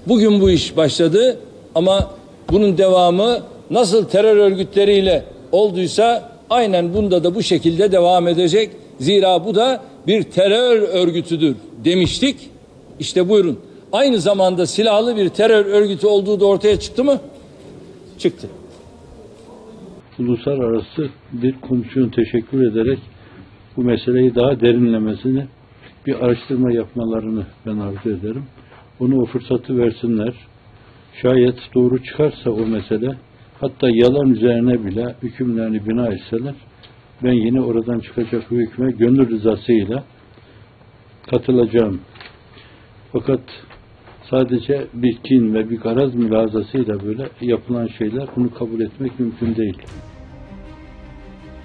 Bugün bu iş başladı ama bunun devamı nasıl terör örgütleriyle olduysa aynen bunda da bu şekilde devam edecek. Zira bu da bir terör örgütüdür demiştik. İşte buyurun. Aynı zamanda silahlı bir terör örgütü olduğu da ortaya çıktı mı? Çıktı. Uluslararası bir komisyon teşekkür ederek bu meseleyi daha derinlemesine bir araştırma yapmalarını ben arzu ederim. Onu o fırsatı versinler. Şayet doğru çıkarsa o mesele, hatta yalan üzerine bile hükümlerini bina etseler, ben yine oradan çıkacak bu hükme gönül rızasıyla katılacağım. Fakat sadece bir kin ve bir garaz mülazasıyla böyle yapılan şeyler bunu kabul etmek mümkün değil.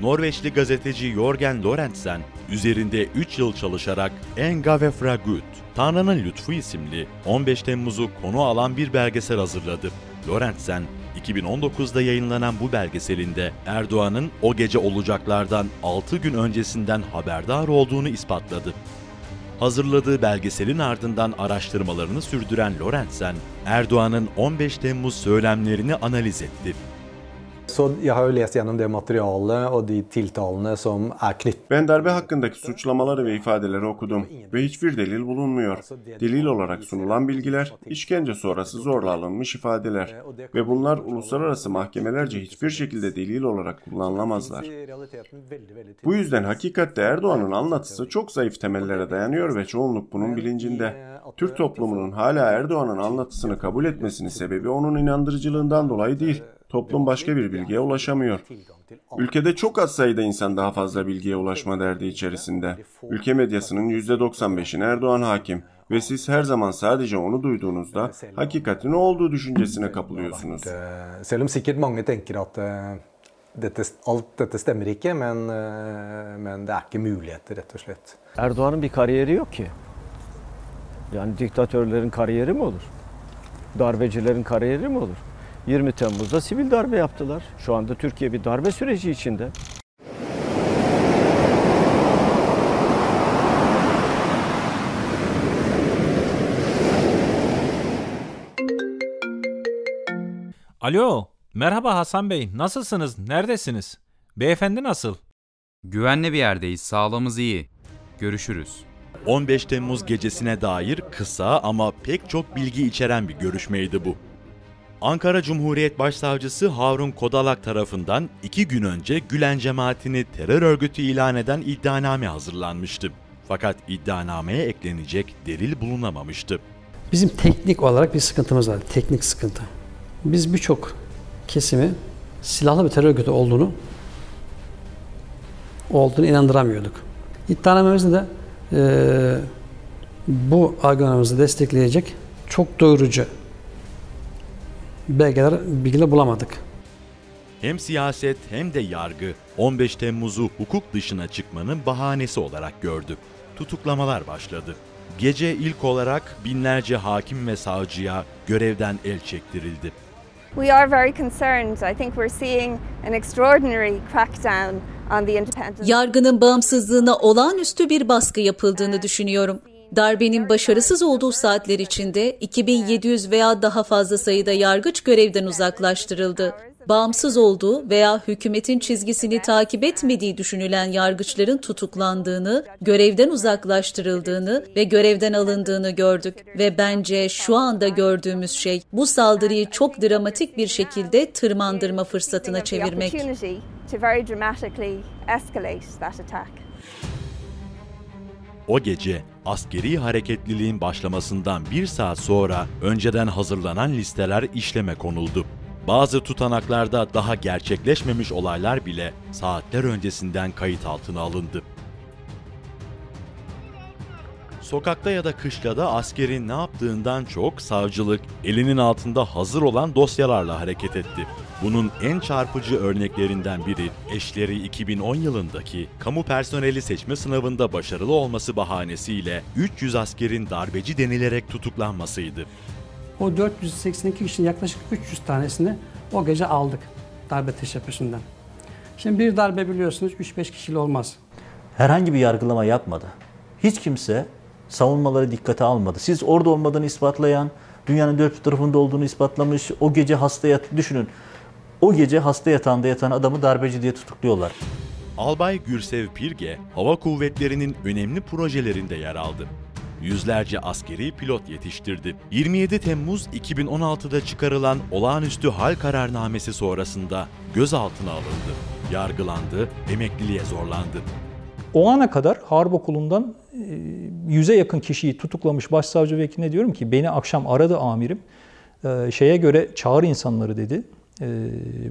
Norveçli gazeteci Jorgen Lorentsen, üzerinde 3 yıl çalışarak Engave fra Gud, Tanrı'nın Lütfu isimli 15 Temmuz'u konu alan bir belgesel hazırladı. Lorentsen, 2019'da yayınlanan bu belgeselinde Erdoğan'ın o gece olacaklardan 6 gün öncesinden haberdar olduğunu ispatladı. Hazırladığı belgeselin ardından araştırmalarını sürdüren Lorentzen, Erdoğan'ın 15 Temmuz söylemlerini analiz etti. Så jag har ju läst igenom det materialet och de tilltalene som är knytt. Ben darbe hakkındaki suçlamaları ve ifadeleri okudum ve hiçbir delil bulunmuyor. Delil olarak sunulan bilgiler, işkence sonrası zorla alınmış ifadeler ve bunlar uluslararası mahkemelerce hiçbir şekilde delil olarak kullanılamazlar. Bu yüzden hakikatte Erdoğan'ın anlatısı çok zayıf temellere dayanıyor ve çoğunluk bunun bilincinde. Türk toplumunun hala Erdoğan'ın anlatısını kabul etmesinin sebebi onun inandırıcılığından dolayı değil. Toplum başka bir bilgiye ulaşamıyor. Ülkede çok az sayıda insan daha fazla bilgiye ulaşma derdi içerisinde. Ülke medyasının %95'ine Erdoğan hakim ve siz her zaman sadece onu duyduğunuzda hakikatin o olduğu düşüncesine kapılıyorsunuz. Selv om sikkert mange tenker at eh, dette, alt dette stemmer ikke, men, eh, men det er ikke muligheter, rett og slett. Erdoğan'ın bir kariyeri yok ki. Yani diktatörlerin kariyeri mi olur? Darbecilerin kariyeri mi olur? 20 Temmuz'da sivil darbe yaptılar. Şu anda Türkiye bir darbe süreci içinde. Alo, merhaba Hasan Bey. Nasılsınız? Neredesiniz? Beyefendi nasıl? Güvenli bir yerdeyiz. Sağlığımız iyi. Görüşürüz. 15 Temmuz gecesine dair kısa ama pek çok bilgi içeren bir görüşmeydi bu. Ankara Cumhuriyet Başsavcısı Harun Kodalak tarafından iki gün önce Gülen cemaatini terör örgütü ilan eden iddianame hazırlanmıştı. Fakat iddianameye eklenecek delil bulunamamıştı. Bizim teknik olarak bir sıkıntımız var. Teknik sıkıntı. Biz birçok kesimi silahlı bir terör örgütü olduğunu olduğunu inandıramıyorduk. İddianamemizde de e, bu argümanımızı destekleyecek çok doyurucu belgeler, bilgiler bulamadık. Hem siyaset hem de yargı 15 Temmuz'u hukuk dışına çıkmanın bahanesi olarak gördü. Tutuklamalar başladı. Gece ilk olarak binlerce hakim ve savcıya görevden el çektirildi. We are very concerned. I think we're seeing an extraordinary crackdown on the independence. Yargının bağımsızlığına olağanüstü bir baskı yapıldığını düşünüyorum. Darbenin başarısız olduğu saatler içinde 2700 veya daha fazla sayıda yargıç görevden uzaklaştırıldı. Bağımsız olduğu veya hükümetin çizgisini takip etmediği düşünülen yargıçların tutuklandığını, görevden uzaklaştırıldığını ve görevden alındığını gördük ve bence şu anda gördüğümüz şey bu saldırıyı çok dramatik bir şekilde tırmandırma fırsatına çevirmek. O gece askeri hareketliliğin başlamasından bir saat sonra önceden hazırlanan listeler işleme konuldu. Bazı tutanaklarda daha gerçekleşmemiş olaylar bile saatler öncesinden kayıt altına alındı. Sokakta ya da kışlada askerin ne yaptığından çok savcılık elinin altında hazır olan dosyalarla hareket etti. Bunun en çarpıcı örneklerinden biri eşleri 2010 yılındaki kamu personeli seçme sınavında başarılı olması bahanesiyle 300 askerin darbeci denilerek tutuklanmasıydı. O 482 kişinin yaklaşık 300 tanesini o gece aldık darbe teşebbüsünden. Şimdi bir darbe biliyorsunuz 3-5 kişiyle olmaz. Herhangi bir yargılama yapmadı. Hiç kimse savunmaları dikkate almadı. Siz orada olmadığını ispatlayan, dünyanın dört tarafında olduğunu ispatlamış, o gece hasta yat düşünün. O gece hasta yatağında yatan adamı darbeci diye tutukluyorlar. Albay Gürsev Pirge, hava kuvvetlerinin önemli projelerinde yer aldı. Yüzlerce askeri pilot yetiştirdi. 27 Temmuz 2016'da çıkarılan olağanüstü hal kararnamesi sonrasında gözaltına alındı. Yargılandı, emekliliğe zorlandı. O ana kadar harp okulundan yüze yakın kişiyi tutuklamış başsavcı vekiline diyorum ki beni akşam aradı amirim. Şeye göre çağır insanları dedi.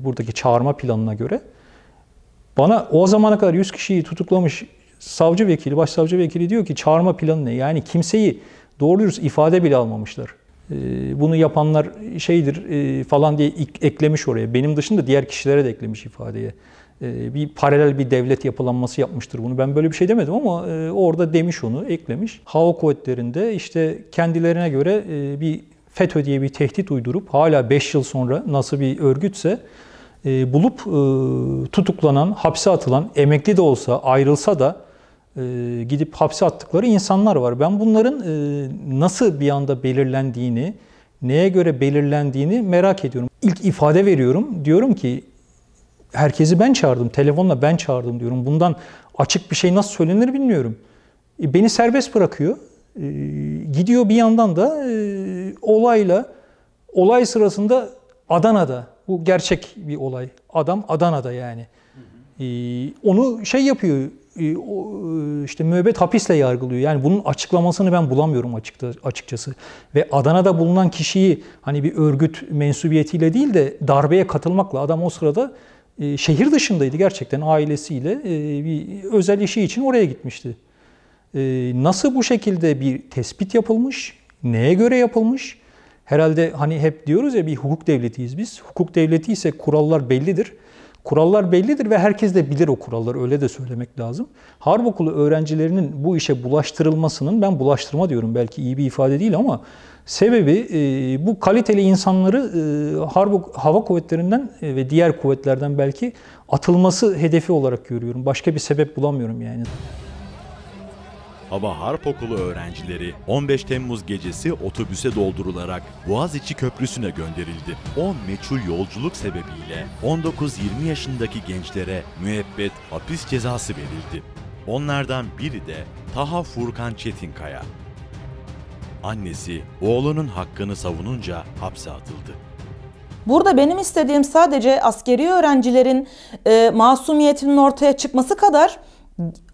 Buradaki çağırma planına göre. Bana o zamana kadar 100 kişiyi tutuklamış savcı vekili, başsavcı vekili diyor ki çağırma planı ne? Yani kimseyi doğru dürüst ifade bile almamışlar. Bunu yapanlar şeydir falan diye eklemiş oraya. Benim dışında diğer kişilere de eklemiş ifadeye. Bir paralel bir devlet yapılanması yapmıştır bunu. Ben böyle bir şey demedim ama orada demiş onu, eklemiş. Hava kuvvetlerinde işte kendilerine göre bir FETÖ diye bir tehdit uydurup hala 5 yıl sonra nasıl bir örgütse bulup tutuklanan, hapse atılan, emekli de olsa, ayrılsa da e, gidip hapse attıkları insanlar var. Ben bunların e, nasıl bir anda belirlendiğini, neye göre belirlendiğini merak ediyorum. İlk ifade veriyorum. Diyorum ki herkesi ben çağırdım, telefonla ben çağırdım diyorum. Bundan açık bir şey nasıl söylenir bilmiyorum. E, beni serbest bırakıyor. E, gidiyor bir yandan da e, olayla, olay sırasında Adana'da, bu gerçek bir olay. Adam Adana'da yani. E, onu şey yapıyor, e, e, işte müebbet hapisle yargılıyor. Yani bunun açıklamasını ben bulamıyorum açıkta, açıkçası. Ve Adana'da bulunan kişiyi hani bir örgüt mensubiyetiyle değil de darbeye katılmakla adam o sırada e, şehir dışındaydı gerçekten ailesiyle e, bir özel işi için oraya gitmişti. E, nasıl bu şekilde bir tespit yapılmış? Neye göre yapılmış? Herhalde hani hep diyoruz ya bir hukuk devletiyiz biz. Hukuk devleti ise kurallar bellidir. Kurallar bellidir ve herkes de bilir o kuralları öyle de söylemek lazım. Harp okulu öğrencilerinin bu işe bulaştırılmasının ben bulaştırma diyorum belki iyi bir ifade değil ama sebebi e, bu kaliteli insanları e, harp hava kuvvetlerinden e, ve diğer kuvvetlerden belki atılması hedefi olarak görüyorum. Başka bir sebep bulamıyorum yani. Hava Harp Okulu öğrencileri 15 Temmuz gecesi otobüse doldurularak Boğaziçi Köprüsü'ne gönderildi. O meçhul yolculuk sebebiyle 19-20 yaşındaki gençlere müebbet hapis cezası verildi. Onlardan biri de Taha Furkan Çetinkaya. Annesi oğlunun hakkını savununca hapse atıldı. Burada benim istediğim sadece askeri öğrencilerin e, masumiyetinin ortaya çıkması kadar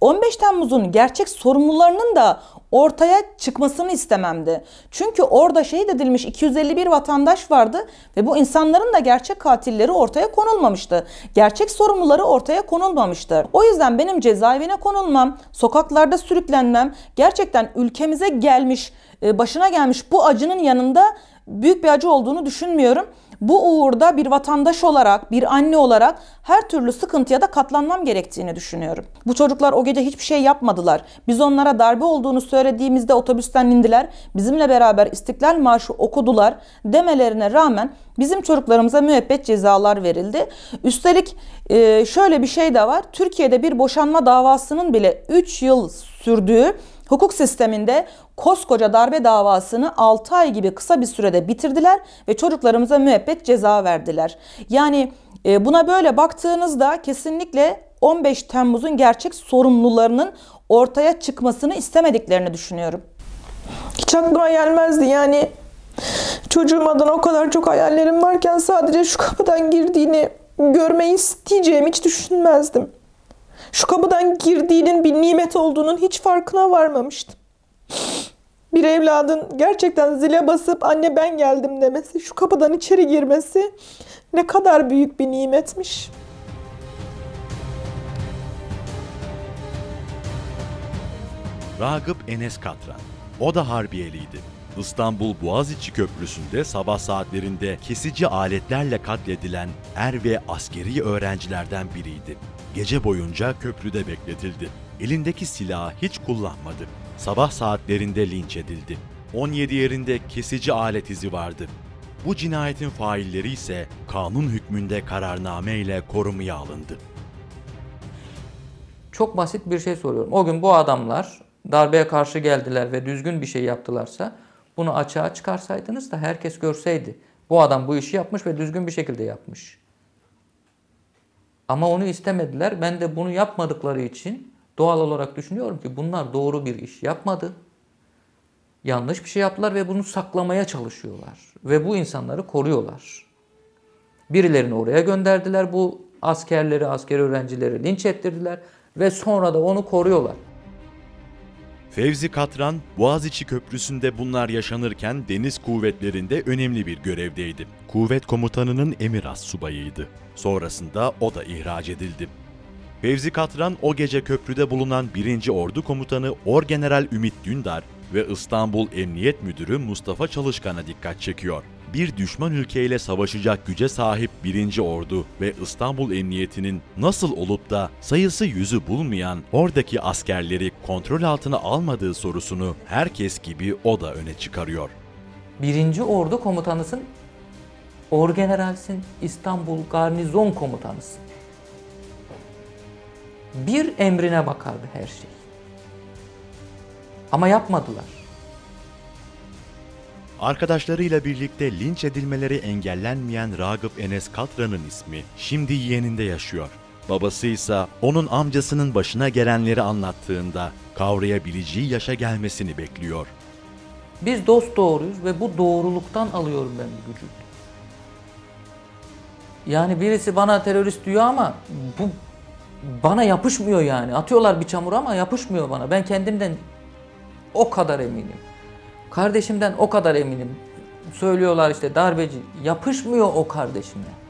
15 Temmuz'un gerçek sorumlularının da ortaya çıkmasını istememdi. Çünkü orada şehit edilmiş 251 vatandaş vardı ve bu insanların da gerçek katilleri ortaya konulmamıştı. Gerçek sorumluları ortaya konulmamıştı. O yüzden benim cezaevine konulmam, sokaklarda sürüklenmem gerçekten ülkemize gelmiş, e, başına gelmiş bu acının yanında büyük bir acı olduğunu düşünmüyorum. Bu uğurda bir vatandaş olarak, bir anne olarak her türlü sıkıntıya da katlanmam gerektiğini düşünüyorum. Bu çocuklar o gece hiçbir şey yapmadılar. Biz onlara darbe olduğunu söylediğimizde otobüsten indiler. Bizimle beraber İstiklal Marşı okudular demelerine rağmen bizim çocuklarımıza müebbet cezalar verildi. Üstelik e, şöyle bir şey de var. Türkiye'de bir boşanma davasının bile 3 yıl sürdüğü Hukuk sisteminde koskoca darbe davasını 6 ay gibi kısa bir sürede bitirdiler ve çocuklarımıza müebbet ceza verdiler. Yani e, buna böyle baktığınızda kesinlikle 15 Temmuz'un gerçek sorumlularının ortaya çıkmasını istemediklerini düşünüyorum. Hiç aklıma gelmezdi yani çocuğum adına o kadar çok hayallerim varken sadece şu kapıdan girdiğini görmeyi isteyeceğimi hiç düşünmezdim. Şu kapıdan girdiğinin bir nimet olduğunun hiç farkına varmamıştım. Bir evladın gerçekten zile basıp anne ben geldim demesi, şu kapıdan içeri girmesi ne kadar büyük bir nimetmiş. Ragıp Enes Katran. O da harbiyeliydi. İstanbul Boğaziçi Köprüsü'nde sabah saatlerinde kesici aletlerle katledilen er ve askeri öğrencilerden biriydi. Gece boyunca köprüde bekletildi. Elindeki silahı hiç kullanmadı. Sabah saatlerinde linç edildi. 17 yerinde kesici alet izi vardı. Bu cinayetin failleri ise kanun hükmünde kararname ile korumaya alındı. Çok basit bir şey soruyorum. O gün bu adamlar darbeye karşı geldiler ve düzgün bir şey yaptılarsa bunu açığa çıkarsaydınız da herkes görseydi. Bu adam bu işi yapmış ve düzgün bir şekilde yapmış. Ama onu istemediler. Ben de bunu yapmadıkları için doğal olarak düşünüyorum ki bunlar doğru bir iş yapmadı. Yanlış bir şey yaptılar ve bunu saklamaya çalışıyorlar. Ve bu insanları koruyorlar. Birilerini oraya gönderdiler. Bu askerleri, asker öğrencileri linç ettirdiler. Ve sonra da onu koruyorlar. Fevzi Katran, Boğaziçi Köprüsü'nde bunlar yaşanırken deniz kuvvetlerinde önemli bir görevdeydi. Kuvvet komutanının emir as subayıydı. Sonrasında o da ihraç edildi. Fevzi Katran o gece köprüde bulunan 1. Ordu Komutanı Orgeneral Ümit Dündar ve İstanbul Emniyet Müdürü Mustafa Çalışkan'a dikkat çekiyor bir düşman ülkeyle savaşacak güce sahip 1. Ordu ve İstanbul Emniyeti'nin nasıl olup da sayısı yüzü bulmayan oradaki askerleri kontrol altına almadığı sorusunu herkes gibi o da öne çıkarıyor. 1. Ordu komutanısın, Orgeneralsin, İstanbul Garnizon komutanısın. Bir emrine bakardı her şey. Ama yapmadılar. Arkadaşlarıyla birlikte linç edilmeleri engellenmeyen Ragıp Enes Katra'nın ismi şimdi yeğeninde yaşıyor. Babası ise onun amcasının başına gelenleri anlattığında kavrayabileceği yaşa gelmesini bekliyor. Biz dost doğruyuz ve bu doğruluktan alıyorum ben bu gücü. Yani birisi bana terörist diyor ama bu bana yapışmıyor yani. Atıyorlar bir çamur ama yapışmıyor bana. Ben kendimden o kadar eminim. Kardeşimden o kadar eminim. Söylüyorlar işte darbeci. Yapışmıyor o kardeşime.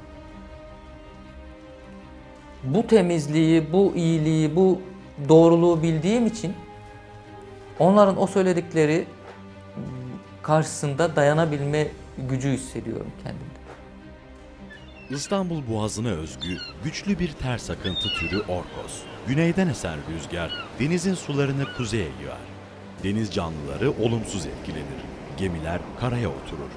Bu temizliği, bu iyiliği, bu doğruluğu bildiğim için onların o söyledikleri karşısında dayanabilme gücü hissediyorum kendimde. İstanbul Boğazı'na özgü güçlü bir ters akıntı türü orkos. Güneyden esen rüzgar denizin sularını kuzeye yığar. Deniz canlıları olumsuz etkilenir. Gemiler karaya oturur.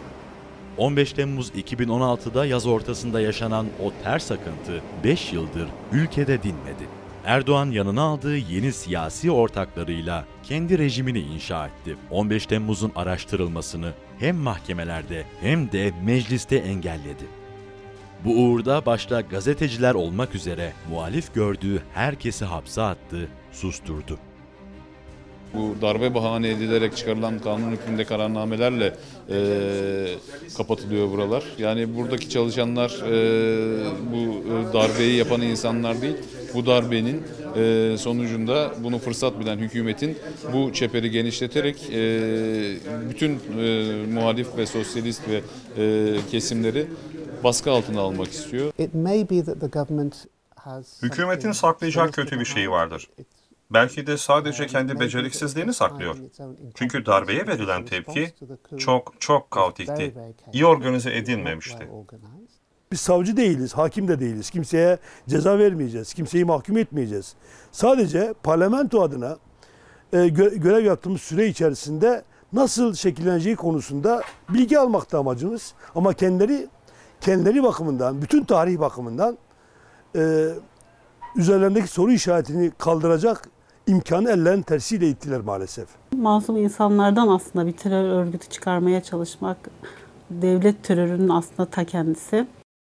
15 Temmuz 2016'da yaz ortasında yaşanan o ters akıntı 5 yıldır ülkede dinmedi. Erdoğan yanına aldığı yeni siyasi ortaklarıyla kendi rejimini inşa etti. 15 Temmuz'un araştırılmasını hem mahkemelerde hem de mecliste engelledi. Bu uğurda başta gazeteciler olmak üzere muhalif gördüğü herkesi hapse attı, susturdu. Bu darbe bahane edilerek çıkarılan kanun hükmünde kararnamelerle e, kapatılıyor buralar. Yani buradaki çalışanlar e, bu darbeyi yapan insanlar değil, bu darbenin e, sonucunda bunu fırsat bilen hükümetin bu çeperi genişleterek e, bütün e, muhalif ve sosyalist ve e, kesimleri baskı altına almak istiyor. Hükümetin saklayacak kötü bir şeyi vardır. Belki de sadece kendi beceriksizliğini saklıyor. Çünkü darbeye verilen tepki çok çok kaotikti. İyi organize edilmemişti. Biz savcı değiliz, hakim de değiliz. Kimseye ceza vermeyeceğiz, kimseyi mahkum etmeyeceğiz. Sadece parlamento adına e, gö- görev yaptığımız süre içerisinde nasıl şekilleneceği konusunda bilgi almakta amacımız. Ama kendileri kendileri bakımından, bütün tarih bakımından e, üzerlerindeki soru işaretini kaldıracak imkanı ellerin tersiyle ittiler maalesef. Masum insanlardan aslında bir terör örgütü çıkarmaya çalışmak devlet terörünün aslında ta kendisi.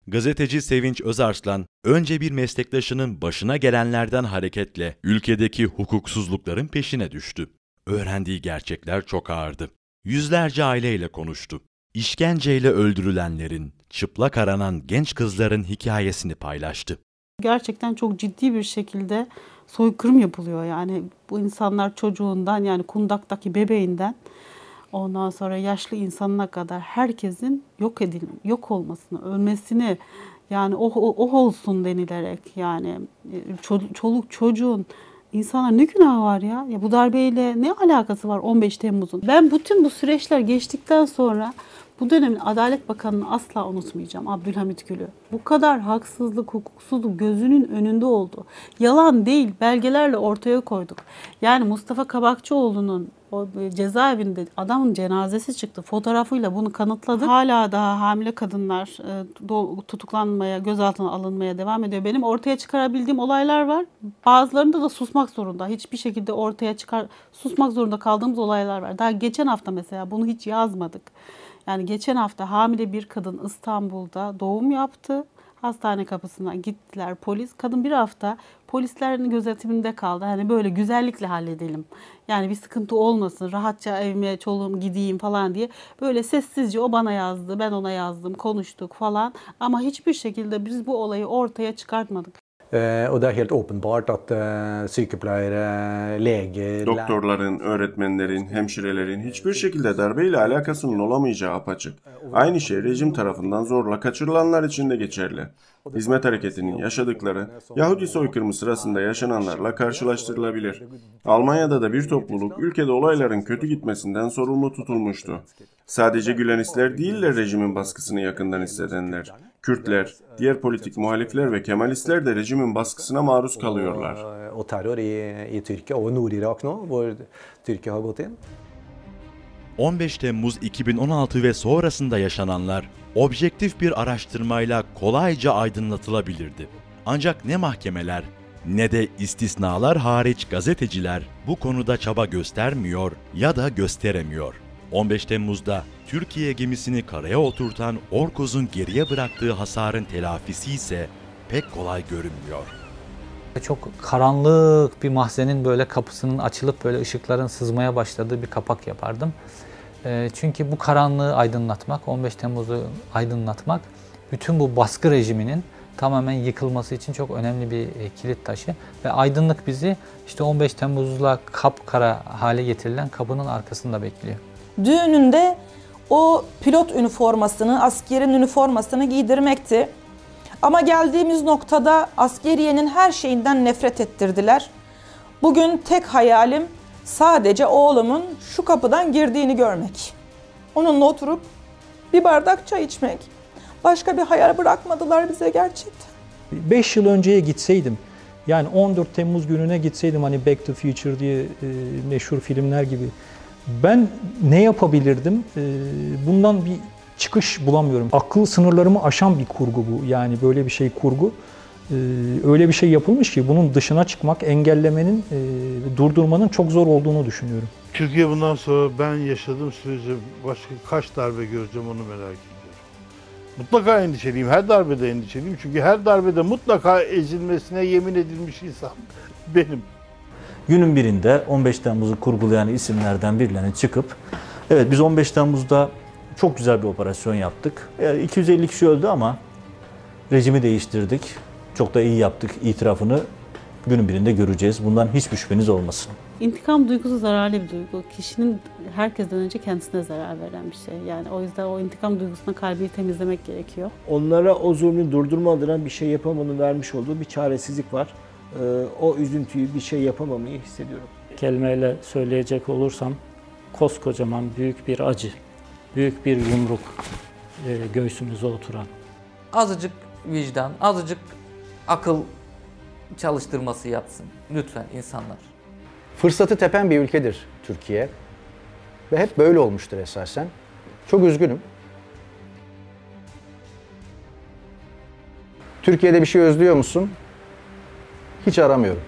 Gazeteci Sevinç Özarslan, önce bir meslektaşının başına gelenlerden hareketle ülkedeki hukuksuzlukların peşine düştü. Öğrendiği gerçekler çok ağırdı. Yüzlerce aileyle konuştu. İşkenceyle öldürülenlerin, çıplak aranan genç kızların hikayesini paylaştı. Gerçekten çok ciddi bir şekilde soykırım yapılıyor yani bu insanlar çocuğundan yani kundaktaki bebeğinden ondan sonra yaşlı insanına kadar herkesin yok edil yok olmasını, ölmesini yani oh, oh, oh olsun denilerek yani çoluk, çoluk çocuğun insana ne günah var ya? Ya bu darbeyle ne alakası var 15 Temmuz'un? Ben bütün bu süreçler geçtikten sonra bu dönemin Adalet Bakanı'nı asla unutmayacağım Abdülhamit Gül'ü. Bu kadar haksızlık, hukuksuzluk gözünün önünde oldu. Yalan değil, belgelerle ortaya koyduk. Yani Mustafa Kabakçıoğlu'nun o cezaevinde adamın cenazesi çıktı. Fotoğrafıyla bunu kanıtladık. Hala daha hamile kadınlar tutuklanmaya, gözaltına alınmaya devam ediyor. Benim ortaya çıkarabildiğim olaylar var. Bazılarında da susmak zorunda. Hiçbir şekilde ortaya çıkar susmak zorunda kaldığımız olaylar var. Daha geçen hafta mesela bunu hiç yazmadık. Yani geçen hafta hamile bir kadın İstanbul'da doğum yaptı. Hastane kapısına gittiler polis. Kadın bir hafta polislerin gözetiminde kaldı. Hani böyle güzellikle halledelim. Yani bir sıkıntı olmasın. Rahatça evime çoluğum gideyim falan diye. Böyle sessizce o bana yazdı. Ben ona yazdım. Konuştuk falan. Ama hiçbir şekilde biz bu olayı ortaya çıkartmadık. Och det är helt uppenbart att sykepleiere, leger... Doktorların, öğretmenlerin, hemşirelerin hiçbir şekilde darbeyle alakasının olamayacağı apaçık. Aynı şey rejim tarafından zorla kaçırılanlar için de geçerli. Hizmet hareketinin yaşadıkları Yahudi soykırımı sırasında yaşananlarla karşılaştırılabilir. Almanya'da da bir topluluk ülkede olayların kötü gitmesinden sorumlu tutulmuştu. Sadece Gülenistler değiller rejimin baskısını yakından hissedenler. Kürtler, diğer politik muhalifler ve Kemalistler de rejimin baskısına maruz kalıyorlar. Och terror i, i Türkiye och Nordirak nu, hvor Türkiye har gått in. 15 Temmuz 2016 ve sonrasında yaşananlar objektif bir araştırmayla kolayca aydınlatılabilirdi. Ancak ne mahkemeler ne de istisnalar hariç gazeteciler bu konuda çaba göstermiyor ya da gösteremiyor. 15 Temmuz'da Türkiye gemisini karaya oturtan Orkoz'un geriye bıraktığı hasarın telafisi ise pek kolay görünmüyor. Çok karanlık bir mahzenin böyle kapısının açılıp böyle ışıkların sızmaya başladığı bir kapak yapardım. E, çünkü bu karanlığı aydınlatmak, 15 Temmuz'u aydınlatmak bütün bu baskı rejiminin tamamen yıkılması için çok önemli bir e, kilit taşı ve aydınlık bizi işte 15 Temmuz'la kapkara hale getirilen kapının arkasında bekliyor. Düğününde o pilot üniformasını, askerin üniformasını giydirmekti. Ama geldiğimiz noktada askeriyenin her şeyinden nefret ettirdiler. Bugün tek hayalim sadece oğlumun şu kapıdan girdiğini görmek. Onunla oturup bir bardak çay içmek. Başka bir hayal bırakmadılar bize gerçekten. 5 yıl önceye gitseydim, yani 14 Temmuz gününe gitseydim hani Back to Future diye e, meşhur filmler gibi ben ne yapabilirdim? E, bundan bir çıkış bulamıyorum. Akıl sınırlarımı aşan bir kurgu bu. Yani böyle bir şey kurgu. E, öyle bir şey yapılmış ki bunun dışına çıkmak, engellemenin, e, durdurmanın çok zor olduğunu düşünüyorum. Türkiye bundan sonra ben yaşadığım sürece başka kaç darbe göreceğim onu merak ediyorum. Mutlaka endişeliyim. Her darbede endişeliyim. Çünkü her darbede mutlaka ezilmesine yemin edilmiş insan <laughs> benim. Günün birinde 15 Temmuz'u kurgulayan isimlerden birilerine çıkıp evet biz 15 Temmuz'da çok güzel bir operasyon yaptık. Yani 250 kişi öldü ama rejimi değiştirdik. Çok da iyi yaptık itirafını günün birinde göreceğiz. Bundan hiçbir şüpheniz olmasın. İntikam duygusu zararlı bir duygu. Kişinin herkesten önce kendisine zarar veren bir şey. Yani o yüzden o intikam duygusuna kalbi temizlemek gerekiyor. Onlara o zulmü durdurma adına bir şey yapamanın vermiş olduğu bir çaresizlik var. Ee, o üzüntüyü bir şey yapamamayı hissediyorum. Kelimeyle söyleyecek olursam koskocaman büyük bir acı, büyük bir yumruk e, göğsümüze oturan. Azıcık vicdan, azıcık akıl çalıştırması yapsın lütfen insanlar. Fırsatı tepen bir ülkedir Türkiye. Ve hep böyle olmuştur esasen. Çok üzgünüm. Türkiye'de bir şey özlüyor musun? Hiç aramıyorum.